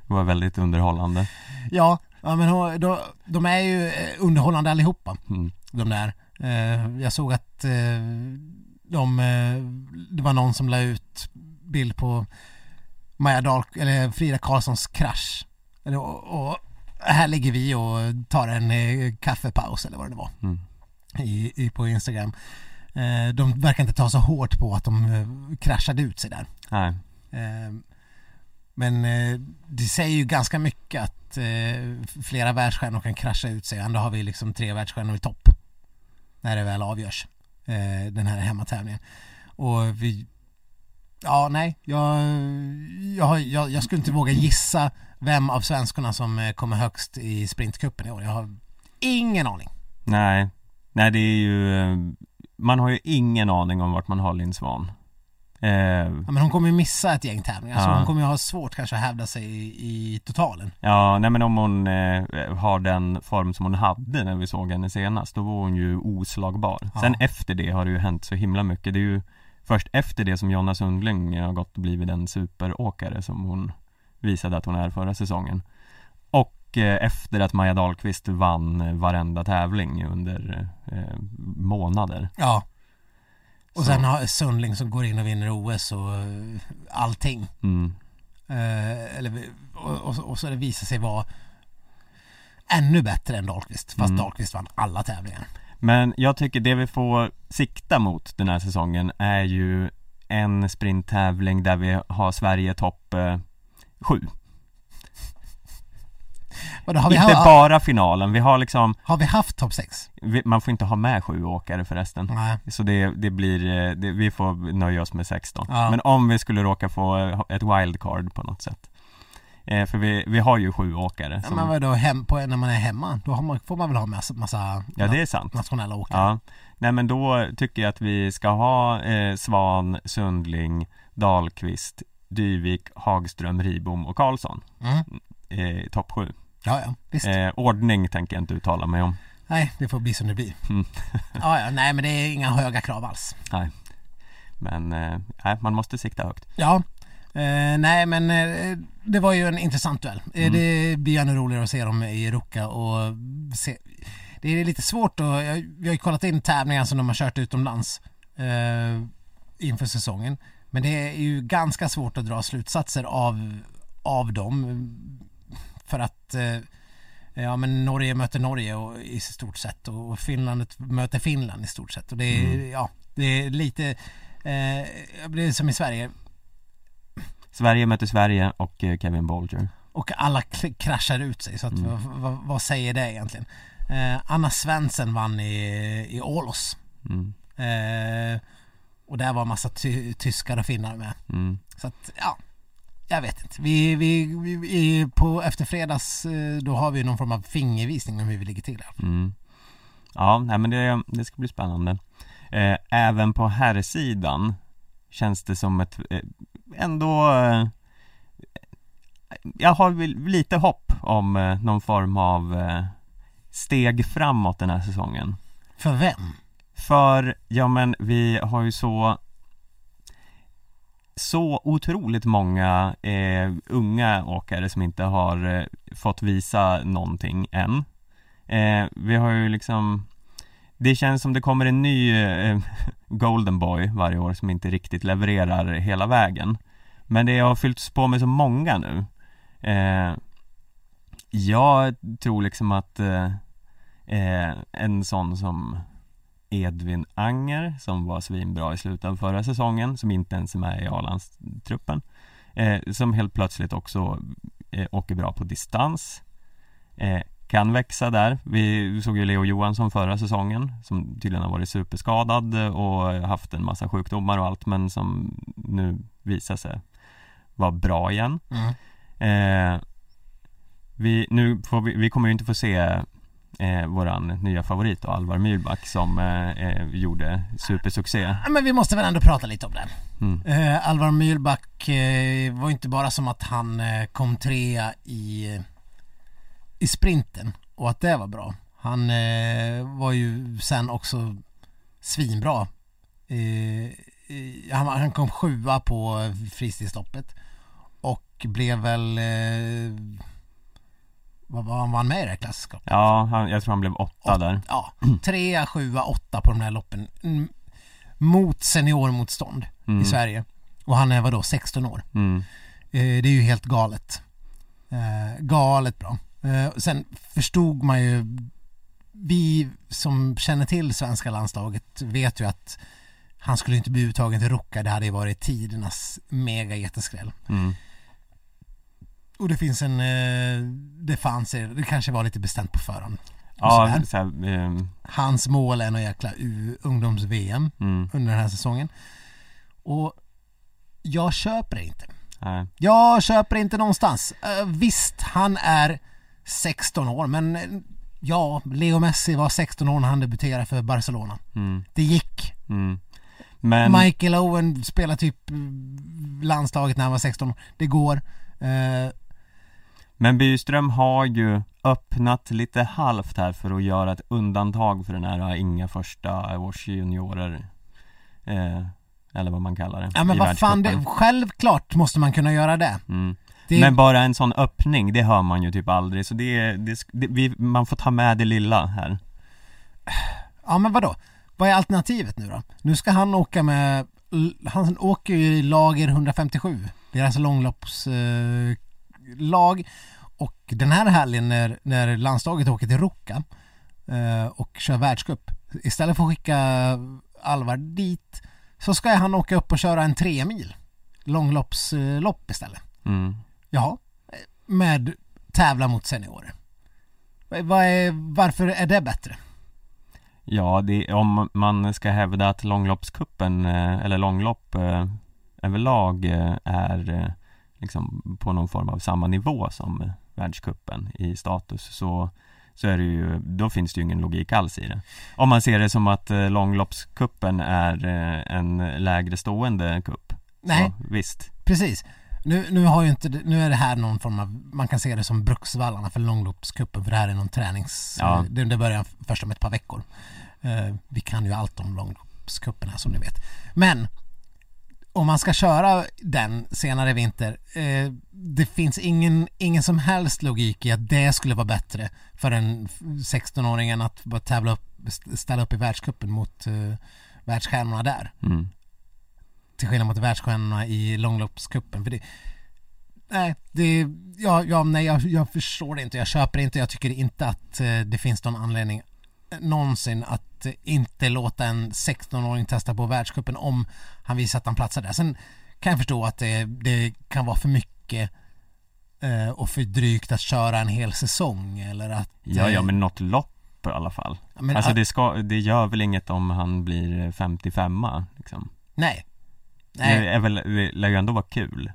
det var väldigt underhållande. Ja, ja men då, de är ju underhållande allihopa. Mm. de där. Jag såg att de, det var någon som la ut bild på Maja Dahl, eller Frida Karlssons krasch. Och, och här ligger vi och tar en eh, kaffepaus eller vad det var Mm. i, i, på Instagram. Eh, de verkar inte ta så hårt på att de eh, kraschade ut sig där. Nej. Men det säger ju ganska mycket att flera världsstjärnor kan krascha ut sig. Ändå har vi liksom tre världsstjärnor i topp. När det väl avgörs. Den här hemmatävlingen. Och vi... Ja, nej. Jag, jag, jag, jag skulle inte våga gissa vem av svenskarna som eh, kommer högst i sprintcupen i år. Jag har ingen aning. Nej. Nej, det är ju eh, Man har ju ingen aning om vart man har Linn Svan. Eh, Ja, men hon kommer ju missa ett gäng tävlingar. Så Ja. hon kommer ju ha svårt kanske att hävda sig i, i totalen. Ja, nej men om hon eh, har den form som hon hade när vi såg henne senast, då var hon ju oslagbar. Ja. Sen efter det har det ju hänt så himla mycket. Det är ju först efter det som Jonna Sundling har gått och blivit den superåkare som hon visade att hon är förra säsongen. Och eh, efter att Maja Dahlqvist vann eh, varenda tävling under eh, månader. Ja. Och Så- sen har Sundling som går in och vinner OS och eh, allting. Mm. Eh, eller, och, och, och så det visar sig vara ännu bättre än Dahlqvist. Fast Mm. Dahlqvist vann alla tävlingar. Men jag tycker det vi får sikta mot den här säsongen är ju en sprinttävling där vi har Sverige topp sju. Och då har, vi Inte ha, bara finalen, vi har liksom, har vi haft topp 6? vi, man får inte ha med sju åkare förresten. Nej. Så det, det blir, eh, det, vi får nöja oss med sex då. Ja. Men om vi skulle råka få eh, ett wildcard på något sätt. Eh, för vi, vi har ju sju åkare. Ja, Som, men vadå, hem, på, när man är hemma, då har man, får man väl ha massa, massa ja det är sant. nationella åkare? Ja, nej men då tycker jag att vi ska ha eh, Svan, Sundling, Dahlqvist, Dyvik, Hagström, Ribom och Karlsson Mm. eh, topp sju. Ja, ja, visst. Eh, ordning tänker jag inte uttala mig om. Nej, det får bli som det blir. Mm. ja, ja, nej men det är inga höga krav alls. Men eh, nej, man måste sikta högt. Ja, eh, nej men eh, det var ju en intressant duell. Eh, Mm. Det blir ännu roligare att se dem i Ruka och se. Det är lite svårt jag, vi har ju kollat in tävlingar som de har kört utomlands eh, inför säsongen. Men det är ju ganska svårt att dra slutsatser av, av dem. För att eh, Ja men Norge möter Norge och, i stort sett och Finland möter Finland i stort sett och det är, Mm. ja, det är lite, eh, det är som i Sverige Sverige möter Sverige och eh, Kevin Bolger. och alla kraschar ut sig så att Mm. vad, vad, vad säger det egentligen? Eh, Anna Svensson vann i, i Ålos Mm. eh, och där var massa ty, tyskar och finnar med Mm. så att ja jag vet inte. Vi, vi, vi, vi på efter fredags eh, då har vi någon form av fingervisning om hur vi ligger till. här. Mm. Ja, nej, men det, det ska bli spännande. Eh, även på här sidan känns det som ett eh, ändå eh, jag har lite hopp om eh, någon form av eh, steg framåt den här säsongen. För vem? För, ja men vi har ju så så otroligt många eh, unga åkare som inte har eh, fått visa någonting än. Eh, vi har ju liksom Det känns som det kommer en ny eh, Golden Boy varje år som inte riktigt levererar hela vägen. Men det har fyllts på med så många nu. Eh, jag tror liksom att eh, eh, en sån som Edvin Anger som var svinbra i slutet av förra säsongen som inte ens är med i A-landstruppen eh, som helt plötsligt också eh, åker bra på distans eh, kan växa där. Vi såg ju Leo Johansson förra säsongen som tydligen har varit superskadad och haft en massa sjukdomar och allt men som nu visar sig vara bra igen. Mm. Eh, vi, nu vi, vi kommer ju inte få se eh, våran nya favorit då, Alvar Myhlback som eh, eh, gjorde supersuccé. Ja, men vi måste väl ändå prata lite om det. Mm. Eh, Alvar Myhlback eh, var inte bara som att han eh, kom trea i, i sprinten och att det var bra. Han eh, var ju sen också svinbra. Han, han kom sjua på fristilsloppet och blev väl vad var han vann med i det här klassiska? Ja, han, jag tror han blev åtta där. Ja, trea, sjua, åtta på de här loppen mm, mot seniormotstånd Mm. i Sverige. Och han är vadå, 16 år. Mm. Eh, det är ju helt galet. Eh, galet bra. Eh, sen förstod man ju, vi som känner till svenska landslaget vet ju att han skulle inte bli uttagen till Ruka, det hade ju varit tidernas mega jätteskräll. Mm. Och det finns en, eh, det fanns, det kanske var lite bestämt på förhand. Ja, så här, ehm, Hans mål är någon jäkla ungdoms-VM mm, under den här säsongen. Och jag köper det inte. nej. Jag köper det inte någonstans. Eh, visst, han är 16 år, men eh, ja, Leo Messi var 16 år när han debuterade för Barcelona. Mm, Det gick. mm. Men, Michael Owen spelade typ eh, landslaget när han var 16 år. Det går. Eh, men Byström har ju öppnat lite halvt här för att göra ett undantag för den här inga första års juniorer eh, Eller vad man kallar det ja men vad fan, det, självklart måste man kunna göra det. mm. det Men bara en sån öppning, det hör man ju typ aldrig så det, det, det vi, man får ta med det lilla här Ja men vadå? Vad är alternativet nu då? Nu ska han åka med, han åker ju i lager 157, deras långloppslag. Eh, lag. och den här helgen när, när landslaget åker till Ruka eh, och kör världscup, istället för att skicka Alvar dit så ska han åka upp och köra en tre mil långloppslopp istället. mm. Jaha, med tävla mot seniorer. Vad är, varför är det bättre? Ja, det, om man ska hävda att långloppskuppen eh, eller långlopp eh, överlag eh, är eh, liksom på någon form av samma nivå som eh, världskuppen i status så så är det ju, då finns det ju ingen logik alls i det. Om man ser det som att eh, långloppskuppen är eh, en lägre stående kupp. Nej. Så, visst. Precis. Nu, nu har ju inte, nu är det här någon form av, man kan se det som Bruksvallarna för långloppscupen för det här är någon tränings, Ja. det, det börjar först om ett par veckor. Eh, vi kan ju allt om långloppscupen här som ni vet. Men om man ska köra den senare i vinter, eh, det finns ingen, ingen som helst logik i att det skulle vara bättre för en 16-åring än att bara tävla upp, ställa upp i världscupen mot eh, världsstjärnorna där Mm. till skillnad mot världsstjärnorna i långloppscupen. För det, nej, det, ja, ja, nej jag, jag förstår det inte, jag köper det inte, jag tycker inte att eh, det finns någon anledning eh, någonsin att inte låta en 16-åring testa på världscupen om han visar att han platsar där. Sen kan jag förstå att det, det kan vara för mycket eh, och för drygt att köra en hel säsong eller att... Ja, ja eh, men något lopp i alla fall. men, alltså det, ska, det gör väl inget om han blir 55 liksom. Nej. Nej. Det är väl, det lär ju ändå vara kul.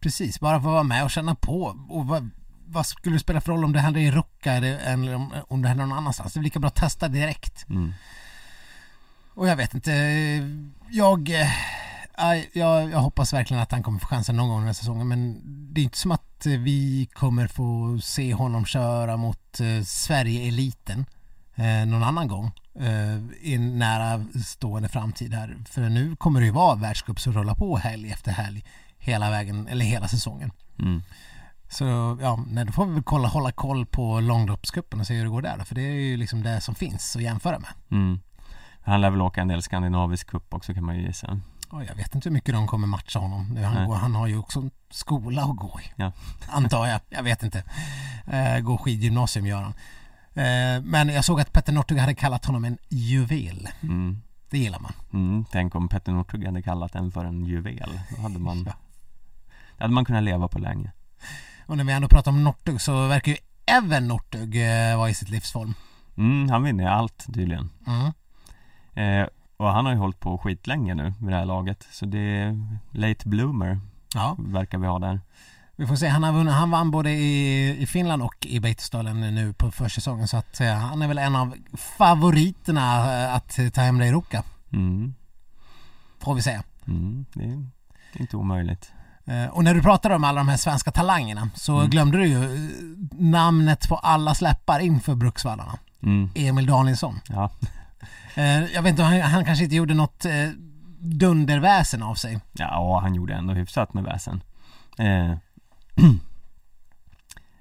Precis, bara att vara med och känna på. Och vad, vad skulle det spela för roll om det hände i Ruka eller om, om det hände någon annanstans? Det är lika bra att testa direkt. Mm. Och jag vet inte, jag, eh, jag, jag hoppas verkligen att han kommer få chansen någon gång den här säsongen men det är inte som att vi kommer få se honom köra mot eh, Sverige-eliten eh, någon annan gång i en nära stående framtid här. För nu kommer det ju vara världscup som rullar på helg efter helg hela vägen, eller hela säsongen. Mm. Så ja, nej, då får vi väl kolla, hålla koll på långloppscupen och se hur det går där då, för det är ju liksom det som finns att jämföra med. Mm. Han lär väl åka en del skandinavisk cup också kan man ju gissa. Och jag vet inte hur mycket de kommer matcha honom. Han, Nej. går, han har ju också en skola att gå i. Ja. Antar jag. Jag vet inte. Eh, går skidgymnasium gör han. Eh, men jag såg att Petter Northug hade kallat honom en juvel. Mm. Det gillar man. Mm. Tänk om Petter Northug hade kallat den för en juvel. Då hade man, Ja. hade man kunnat leva på länge. Och när vi ändå pratar om Northug så verkar ju Even Northug eh, var i sitt livsform. Mm, han vinner allt tydligen. Mm. Eh, och han har ju hållit på skitlänge nu med det här laget. Så det är late bloomer Ja, verkar vi ha där. vi får se. Han, har vunnit, han vann både i, i Finland och i Beitosdalen nu på försäsongen så att eh, han är väl en av favoriterna eh, att ta hem det i Ruka. Mm, Får vi säga. mm, det är inte omöjligt. Eh, Och när du pratade om alla de här svenska talangerna så Mm. glömde du ju eh, namnet på alla släppar inför Bruksvallarna. Mm, Emil Danielsson. ja. Eh, Jag vet inte, han, han kanske inte gjorde något dunderväsen av sig. ja, han gjorde ändå hyfsat med väsen. Eh,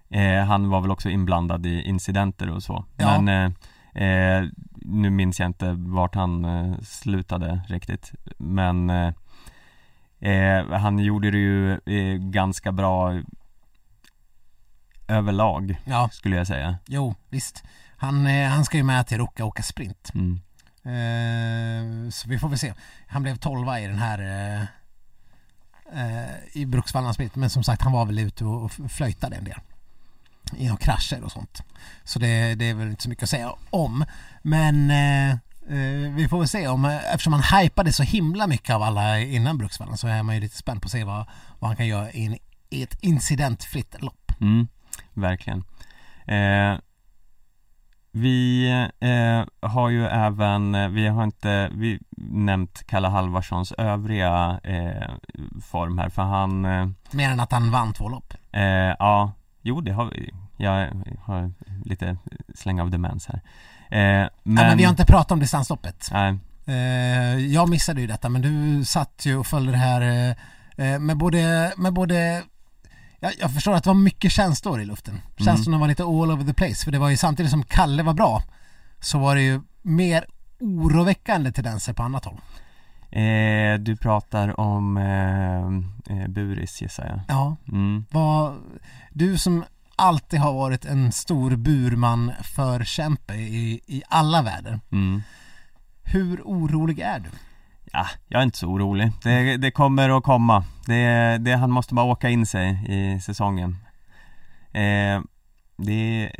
eh, han var väl också inblandad i incidenter och så. Ja. Men eh, nu minns jag inte vart han slutade riktigt. Men eh, han gjorde det ju eh, ganska bra överlag Ja, skulle jag säga. jo, visst. Han, eh, han ska ju med till Ruka och åka sprint. Mm. Eh, så vi får väl se. Han blev tolva i den här eh, eh, i Bruksvallarnas sprint. Men som sagt, han var väl ute och flöjtade en del. I några krascher och sånt. Så det, det är väl inte så mycket att säga om. Men vi får väl se om, eh, eftersom han hypade så himla mycket av alla innan Bruksvallarna så är man ju lite spänd på att se vad, vad han kan göra i, en, i ett incidentfritt lopp. Mm, verkligen. Eh, vi eh, har ju även, eh, vi har inte vi nämnt Kalle Halvarssons övriga eh, form här för han, eh, Mer än att han vann två lopp. eh, ja, jo det har vi, jag har lite släng av demens här. Eh, men, Ja, men vi har inte pratat om distansloppet. Nej, Eh, jag missade ju detta men du satt ju och följde det här eh, eh, med både, med både jag, jag förstår att det var mycket känslor i luften. Känslorna var lite all over the place för det var ju samtidigt som Kalle var bra så var det ju mer oroväckande tendenser på annat håll. eh, du pratar om eh, eh, Buris gissar jag. Ja, Mm. vad, du som alltid har varit en stor burman förkämpe i, i alla väder. Mm. Hur orolig är du? Ja, jag är inte så orolig. Det, det kommer att komma. Det, det, han måste bara åka in sig i säsongen. Eh, det,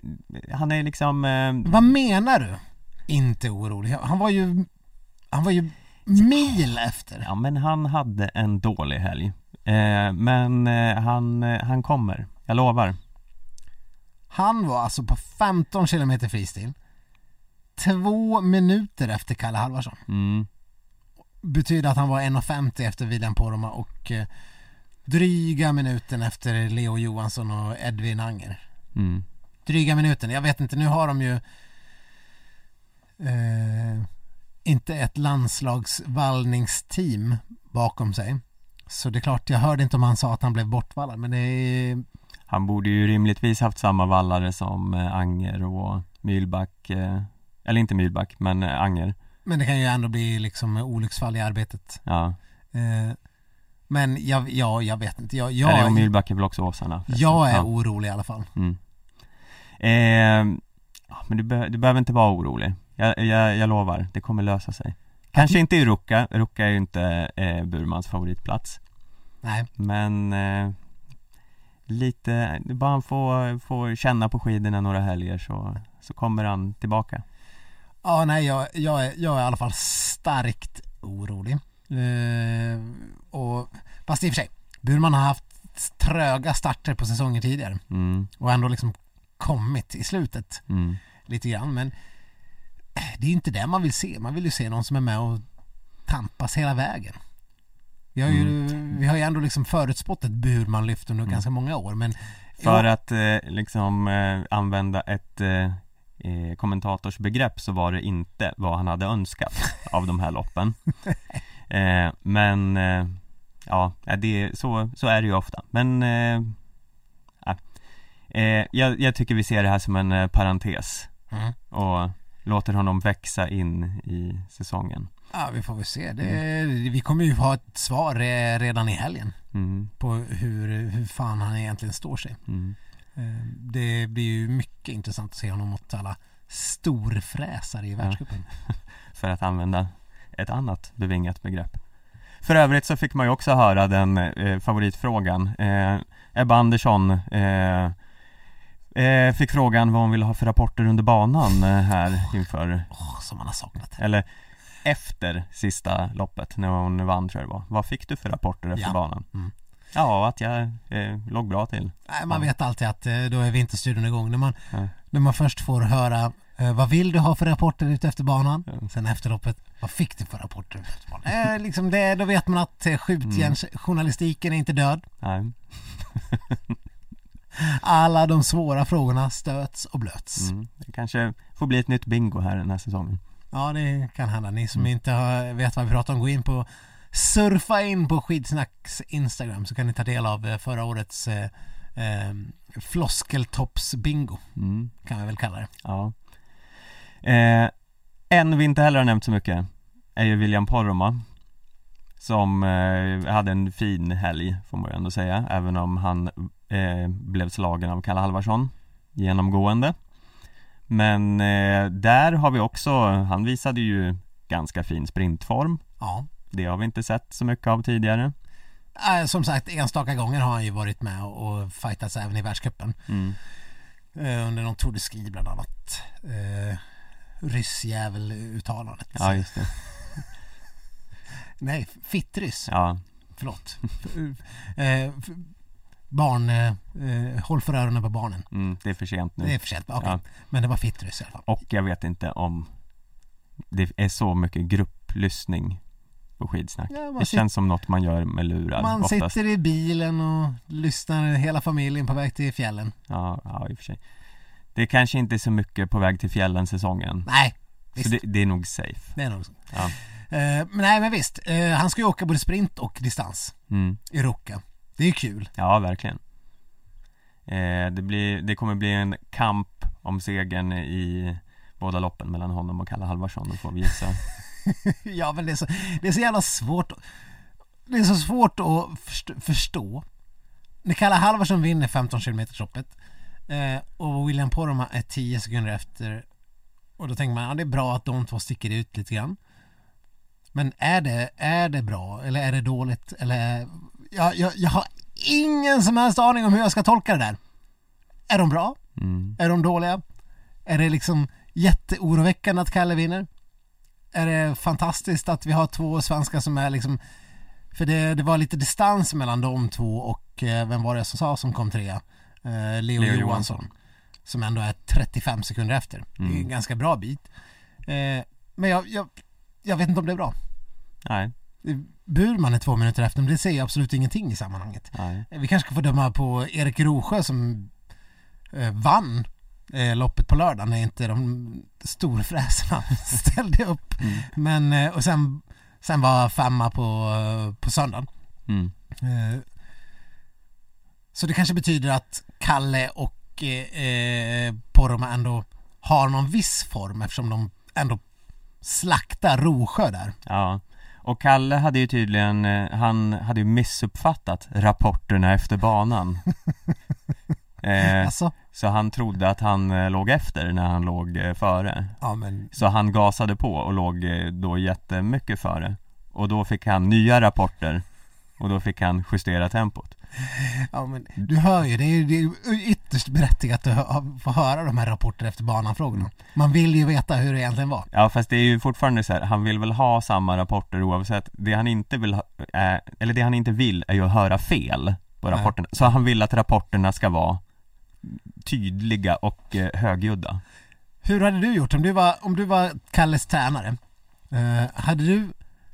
han är liksom... Eh, Vad menar du? Inte orolig. Han var ju, han var ju mil efter. ja, men han hade en dålig helg. Eh, men eh, han, eh, han kommer. Jag lovar. Han var alltså på 15 kilometer fristil. Två minuter efter Kalle Halvarsson. Mm, Betyder att han var 1.50 efter William Poromaa och eh, dryga minuten efter Leo Johansson och Edvin Anger. mm, Dryga minuten, jag vet inte, nu har de ju eh, inte ett landslagsvallningsteam bakom sig. Så det är klart, jag hörde inte om han sa att han blev bortvallad men det är han borde ju rimligtvis haft samma vallare som eh, Anger och Mylback. Eh, eller inte Mylback, men eh, Anger. Men det kan ju ändå bli liksom olycksfall i arbetet. Ja. Men jag, ja, jag vet inte. Jag, Eller och jag, Mylback är väl också Åsarna. jag är ja. orolig i alla fall. Mm. Eh, men du, be- du behöver inte vara orolig. Jag, jag, jag lovar, det kommer lösa sig. Kanske inte i Ruka, Ruka är ju inte eh, Burmans favoritplats. Nej, Men eh, lite, bara han får, får känna på skidorna några helger så, så kommer han tillbaka. ja, nej jag, jag, är, jag är i alla fall starkt orolig. Eh, och, fast i och för sig, Burman har haft tröga starter på säsonger tidigare Mm, och ändå liksom kommit i slutet mm, lite grann. Men eh, det är inte det man vill se. Man vill ju se någon som är med och tampas hela vägen. Vi har ju, vi har ju ändå liksom förutspått ett Burman-lyft under ganska många år men För att eh, liksom eh, använda ett eh, eh, kommentatorsbegrepp så var det inte vad han hade önskat av de här loppen. Eh, men eh, ja, det, så, så är det ju ofta. Men ja. jag, jag tycker vi ser det här som en parentes Mm. och låter honom växa in i säsongen. Ja, vi får väl se. Det, Vi kommer ju ha ett svar redan i helgen Mm, på hur, hur fan han egentligen står sig. mm. Eh, Det blir ju mycket intressant att se honom mot alla storfräsare i världscupen. för att använda ett annat bevingat begrepp. För övrigt så fick man ju också höra den eh, favoritfrågan. Eh, Ebba Andersson, eh, Eh, fick frågan vad hon ville ha för rapporter under banan eh, här inför, Åh, som man har saknat. eller efter sista loppet när hon vann tror jag det var. Vad fick du för rapporter efter Ja. banan? Mm. Ja, att jag eh, låg bra till. Nej, man Ja. vet alltid att eh, då är vinterstudion igång. När man, Ja. när man först får höra eh, vad vill du ha för rapporter ute efter banan? Ja. Sen efter loppet, vad fick du för rapporter ute efter banan? Eh, liksom det, då vet man att eh, skjutjärnsjournalistiken är inte död. Nej. Alla de svåra frågorna stöts och blöts. Mm. Det kanske får bli ett nytt bingo här den här säsongen. Ja, det kan hända. Ni som Mm. inte har, vet vad vi pratar om, gå in på surfa in på Skidsnacks Instagram så kan ni ta del av eh, förra årets eh, eh, floskeltops-bingo, Mm. kan vi väl kalla det. Ja. Eh, en vi inte heller har nämnt så mycket är ju William Poromaa Som eh, hade en fin helg får man ju ändå säga även om han eh, blev slagen av Kalle Halvarsson genomgående Men eh, där har vi också, han visade ju ganska fin sprintform Ja. Det har vi inte sett så mycket av tidigare Eh, Som sagt, enstaka gånger har han ju varit med och och fightats även i världscupen. mm. Eh, Under någon Tour de Ski bland annat. Eh, Ryssjävel-uttalandet. Ja just det, Nej, fittryss. ja, Förlåt. Barn, eh, eh, håll för öronen på barnen. mm, det är för sent nu Det är för sent, okej. Ja. Men det var fittryss i alla fall. Och jag vet inte om det är så mycket grupplyssning på skidsnack. Ja, det känns som något man gör med lurar Man oftast. sitter i bilen och lyssnar hela familjen på väg till fjällen. Ja, ja, i och för sig. Det är kanske inte är så mycket på väg till fjällen säsongen. Nej, Så visst. det, det är nog safe. Det är nog så. Ja. Eh, men nej, men visst. Eh, han ska ju åka både sprint och distans Mm. i Ruka. Det är ju kul. Ja, verkligen. Eh, det, blir, det kommer bli en kamp om segern i båda loppen mellan honom och Kalle Halvarsson, då får vi gissa. ja, men det är, så, det är så jävla svårt. Det är så svårt att förstå. När Kalle Halvarsson vinner 15 km loppet eh, och William Poromaa är 10 sekunder efter och då tänker man, ja det är bra att de två sticker ut lite grann. Men är det, är det bra eller är det dåligt eller jag, jag, jag har ingen som helst aning om hur jag ska tolka det där. Är de bra? Mm. Är de dåliga? Är det liksom jätteoroväckande att Kalle vinner? Är det fantastiskt att vi har två svenskar som är liksom för det, det var lite distans mellan de två och eh, vem var det som sa som kom trea? Eh, Leo, Leo Johansson, Johansson. Som ändå är 35 sekunder efter. Det är Mm. en ganska bra bit. Eh, men jag, jag, jag vet inte om det är bra. Nej, Burman är två minuter efter, men det säger absolut ingenting i sammanhanget. nej. Vi kanske ska få döma på Erik Rosjö som eh, vann eh, loppet på lördag när inte de storfräsarna ställde upp. Mm. Men, eh, och sen, sen var femma på, eh, på söndagen. Mm. Eh, så det kanske betyder att Kalle och eh, eh, Poromaa ändå har någon viss form eftersom de ändå slaktar Rosjö där. Ja, och Kalle hade ju tydligen, eh, han hade ju missuppfattat rapporterna efter banan. Eh, Alltså, Så han trodde att han eh, låg efter när han låg eh, före. Ja men Så han gasade på och låg då jättemycket före. Och då fick han nya rapporter. Och då fick han justera tempot Ja men du hör ju, det är det är ytterst berättigat att få höra de här rapporterna efter banan-frågorna. Man vill ju veta hur det egentligen var. Ja fast det är ju fortfarande så här, han vill väl ha samma rapporter oavsett Det han inte vill är, eller det han inte vill är ju att höra fel på Nej. rapporterna Så han vill att rapporterna ska vara tydliga och eh, högljudda Hur hade du gjort om du var, om du var Kalles tränare? Eh, hade, du,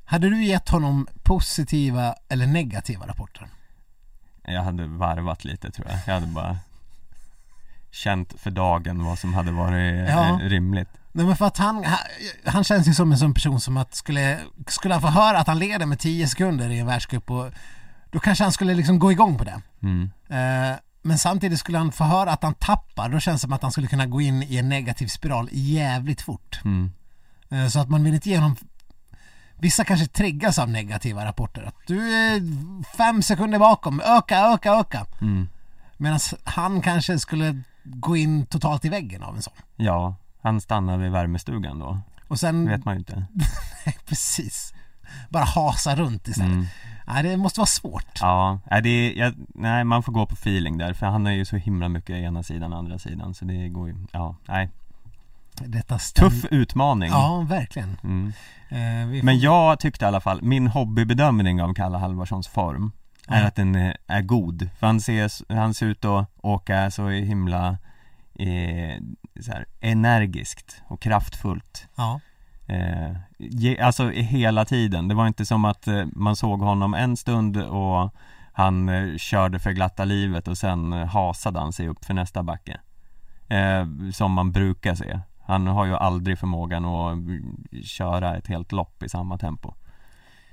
hade du gett honom positiva eller negativa rapporter? Jag hade varvat lite tror jag, jag hade bara Känt för dagen vad som hade varit Ja. eh, rimligt Nej men för att han, han, han känns ju som en sån person som att skulle, skulle han få höra att han leder med 10 sekunder i en världscup och då kanske han skulle liksom gå igång på det. mm. Eh, men samtidigt skulle han få höra att han tappar, då känns det som att han skulle kunna gå in i en negativ spiral jävligt fort. Mm. Eh, Så att man vill inte ge honom Vissa kanske triggas av negativa rapporter. Att du är fem sekunder bakom, öka, öka, öka. Mm. Medan han kanske skulle gå in totalt i väggen av en sån. Ja, han stannar vid värmestugan då, Och sen, vet man ju inte precis. bara hasa runt istället. Mm. Nej, det måste vara svårt. Ja, nej, det är, jag, nej man får gå på feeling där för han är ju så himla mycket ena sidan och andra sidan så det går ju, ja, nej Detta stäm- Tuff utmaning Ja, verkligen. mm. Eh, får... Men jag tyckte i alla fall, min hobbybedömning av Kalle Halvarssons form är Ja. att den är, god. För han ser, han ser ut att åka så himla eh, så här, energiskt och kraftfullt. Ja. Eh, ge, alltså hela tiden. Det var inte som att eh, man såg honom en stund och han eh, körde för glatta livet och sen eh, hasade han sig upp för nästa backe. Som man brukar se. Han har ju aldrig förmågan att köra ett helt lopp i samma tempo.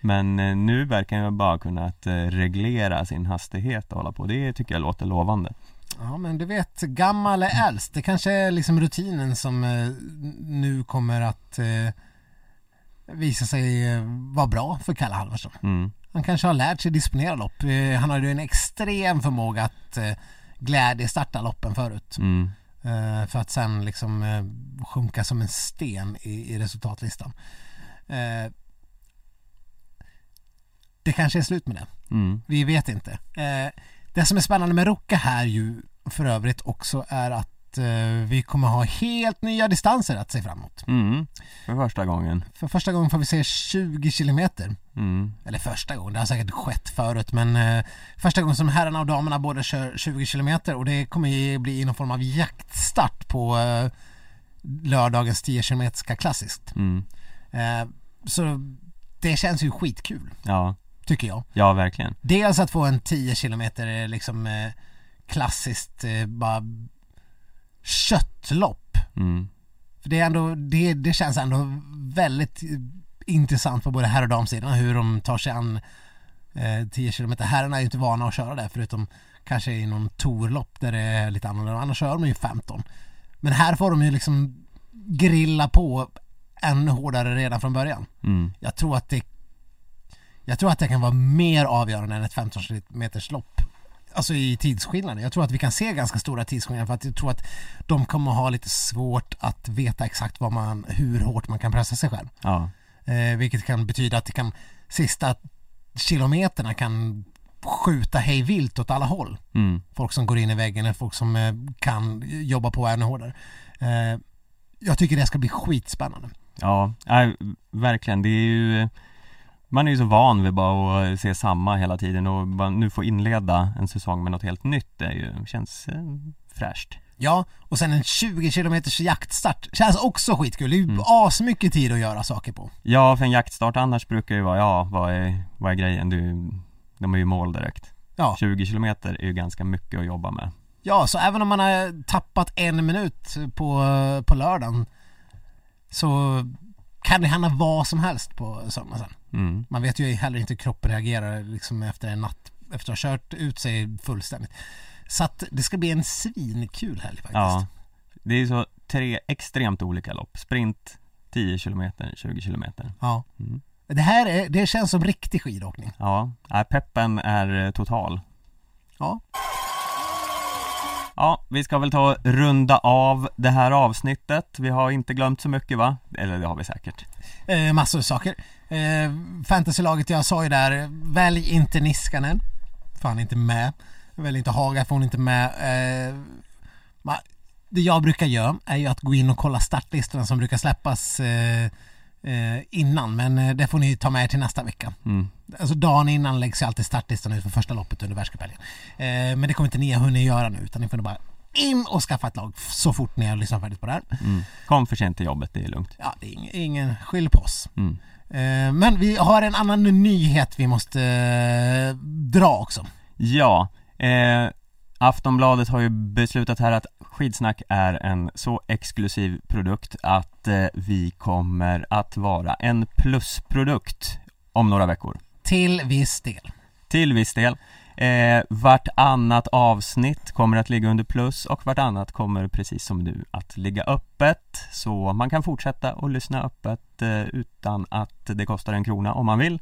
Men eh, nu verkar han ju bara kunna eh, reglera sin hastighet och hålla på. Det tycker jag låter lovande. ja, men du vet, gammal är äldst. Det kanske är liksom rutinen som eh, nu kommer att visa sig vara bra för Kalle Halvarsson. Mm. Han kanske har lärt sig disponera lopp. Han har ju en extrem förmåga att eh, glädjestarta loppen förut. Mm. Eh, för att sen liksom eh, sjunka som en sten i, i resultatlistan. Eh, det kanske är slut med det. Mm. Vi vet inte. Det som är spännande med Ruka här ju för övrigt också är att eh, vi kommer ha helt nya distanser att se fram emot. Mm. För första gången. För första gången får vi se 20 kilometer. Mm. Eller första gången, det har säkert skett förut men eh, första gången som herrarna och damerna båda kör 20 kilometer och det kommer ju bli någon form av jaktstart på eh, lördagens 10 kilometerska klassiskt. Mm. Så det känns ju skitkul, Ja, tycker jag. ja verkligen. Dels att få en 10 kilometer liksom klassiskt bara köttlopp. Mm. För det är ändå, det, det känns ändå väldigt intressant på både herr och damsidan hur de tar sig an eh, 10 kilometer. Herrarna är ju inte vana att köra det förutom kanske i någon torlopp där det är lite annorlunda. Annars kör de ju 15. Men här får de ju liksom grilla på ännu hårdare redan från början. Mm. Jag tror att det Jag tror att det kan vara mer avgörande än ett 15 meters lopp Alltså i tidsskillnaden. Jag tror att vi kan se ganska stora tidsskillnader för att jag tror att de kommer ha lite svårt att veta exakt vad man, hur hårt man kan pressa sig själv. Ja. Eh, vilket kan betyda att det kan, sista kilometerna kan skjuta hej vilt åt alla håll. Mm. Folk som går in i väggen eller folk som eh, kan jobba på ännu hårdare. Eh, jag tycker det ska bli skitspännande. Ja, nej, verkligen. Det är ju Man är ju så van vid bara att se samma hela tiden och nu få inleda en säsong med något helt nytt det är ju, känns eh, fräscht. Ja, och sen en 20 kilometers jaktstart känns också skitkul. Det är ju Mm. asmycket tid att göra saker på. Ja, för en jaktstart annars brukar ju vara, ja, vad är, vad är grejen? Du, de är ju mål direkt. Ja. 20 kilometer är ju ganska mycket att jobba med. Ja, så även om man har tappat en minut på, på lördagen så kan det hända vad som helst på söndag sen. Mm. Man vet ju heller inte hur kroppen reagerar liksom efter en natt, efter att ha kört ut sig fullständigt. Så att det ska bli en svinkul helg faktiskt. Ja, det är så tre extremt olika lopp. Sprint 10 kilometer, 20 kilometer. Ja. Mm. Det här är, det känns som riktig skidåkning. Ja, peppen är eh, total. Ja. Ja, vi ska väl ta och runda av det här avsnittet. Vi har inte glömt så mycket va? Eller det har vi säkert. Eh, massor saker. Eh, fantasylaget, jag sa ju där, välj inte Niskanen. För han är inte med. Välj inte Haga för hon är inte med. Eh, ma- det jag brukar göra är ju att gå in och kolla startlistorna som brukar släppas eh, eh, innan. Men eh, det får ni ta med er till nästa vecka. Mm. Alltså dagen innan läggs ju alltid startlistan ut för första loppet under världscuphelgen. Eh, men det kommer inte ni ha hunnit göra nu utan ni får bara in och skaffa ett lag så fort ni har lyssnat färdigt på det här. Mm. Kom för sent till jobbet, det är lugnt. Ja, det är ingen, ingen skyll på oss. Mm. Eh, Men vi har en annan nyhet vi måste eh, dra också. Ja, eh, Aftonbladet har ju beslutat här att Skidsnack är en så exklusiv produkt att eh, vi kommer att vara en plusprodukt om några veckor. Till viss del. Till viss del. Eh, vartannat avsnitt kommer att ligga under plus och vartannat kommer precis som nu att ligga öppet så man kan fortsätta och lyssna öppet eh, utan att det kostar en krona om man vill.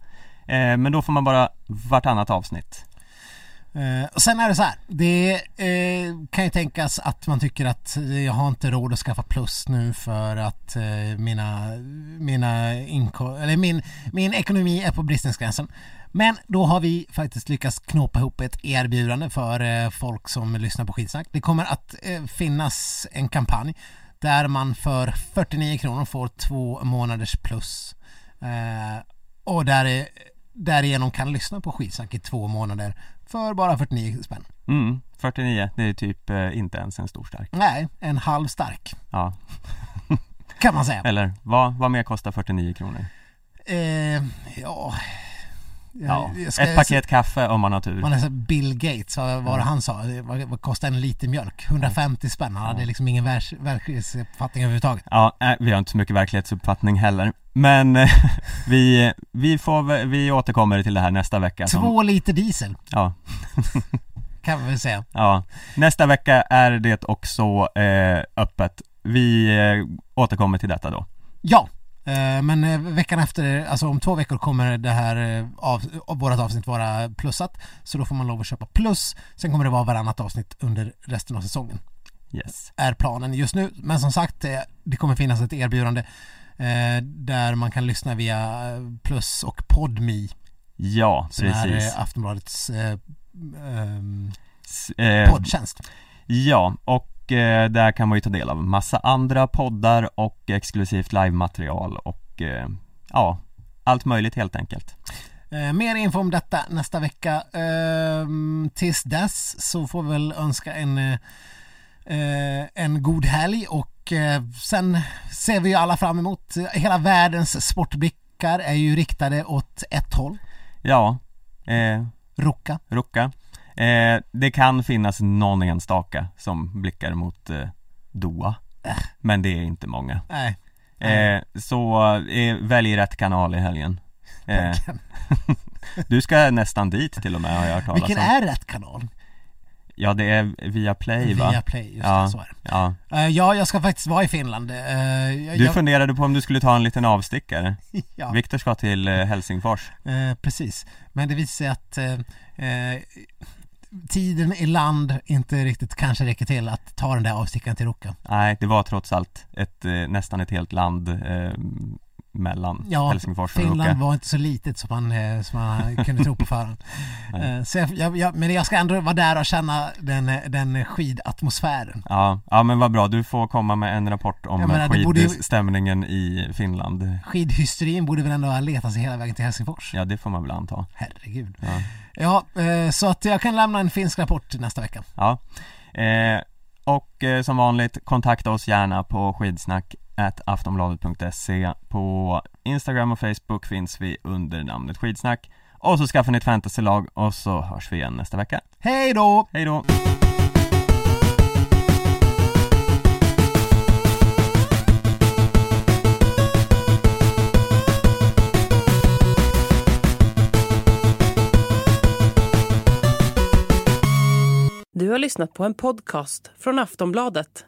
Eh, men då får man bara vartannat avsnitt. Eh, och sen är det så här, det eh, kan ju tänkas att man tycker att jag har inte råd att skaffa plus nu för att eh, mina, mina inko- eller min, min ekonomi är på bristningsgränsen. Men då har vi faktiskt lyckats knåpa ihop ett erbjudande för eh, folk som lyssnar på skitsnack. Det kommer att eh, finnas en kampanj där man för 49 kronor får två månaders plus. Eh, och där, därigenom kan lyssna på skitsnack i två månader för bara 49 spänn. Mm, 49, det är typ eh, inte ens en stor stark. Nej, en halv stark Ja, kan man säga. eller vad, vad mer kostar 49 kronor? Eh, ja... Ja, ska- ett paket kaffe om man har tur. Man är så Bill Gates, vad var det han sa? Vad, vad kostar en liter mjölk? 150 spänn. Han hade liksom ingen verklighetsuppfattning överhuvudtaget. Ja, nej, vi har inte så mycket verklighetsuppfattning heller. Men eh, vi, vi, får, vi återkommer till det här nästa vecka. Två liter diesel Ja, kan vi väl säga. ja. Nästa vecka är det också eh, öppet. Vi eh, återkommer till detta då. Ja, eh, men eh, veckan efter, alltså om två veckor kommer det här eh, av, vårat avsnitt vara plussat. Så då får man lov att köpa plus. Sen kommer det vara varannat avsnitt under resten av säsongen. Yes. är planen just nu. Men som sagt, det kommer finnas ett erbjudande där man kan lyssna via eh, Plus och Podme Ja, som precis. är eh, Aftonbladets eh, ehm, eh, poddtjänst. Ja, och eh, där kan man ju ta del av massa andra poddar och exklusivt livematerial och eh, ja, allt möjligt helt enkelt. Eh, mer info om detta nästa vecka. Ehm, tills dess så får vi väl önska en, eh, eh, en god helg och eh, sen ser vi ju alla fram emot, eh, hela världens sportblickar är ju riktade åt ett håll, Ja, eh, Ruka. Rucka. Eh, det kan finnas någon enstaka som blickar mot eh, Doha, men det är inte många. Nej, Eh, så eh, välj rätt kanal i helgen. Eh, du ska nästan dit till och med har jag hört talas Vilken är rätt kanal? Ja, det är via Play va? Via Play, just Ja. det, så är det. Ja. Eh, ja, jag ska faktiskt vara i Finland. Uh, jag, Du jag, funderade på om du skulle ta en liten avstickare? ja, Viktor ska till eh, Helsingfors. eh, precis. Men det visar sig att tiden i land inte riktigt kanske räcker till att ta den där avstickaren till Ruka. Nej, det var trots allt ett, nästan ett helt land mellan Ja, Helsingfors och Finland Ruka. var inte så litet som man, eh, som man kunde tro på förhand. Eh, så jag, jag, men jag ska ändå vara där och känna den, den skidatmosfären. Ja, ja men vad bra, du får komma med en rapport om menar, ju- skidstämningen i Finland. Skidhysterin borde väl ändå ha letat sig hela vägen till Helsingfors? Ja, det får man väl anta. Herregud. Ja. Ja, eh, så att jag kan lämna en finsk rapport nästa vecka. Ja. Eh, och som vanligt, kontakta oss gärna på skidsnack aftonbladet.se På Instagram och Facebook finns vi under namnet skidsnack Och så skaffar ni ett fantasylag och så hörs vi igen nästa vecka. Hej då! Hej då! Du har lyssnat på en podcast från Aftonbladet.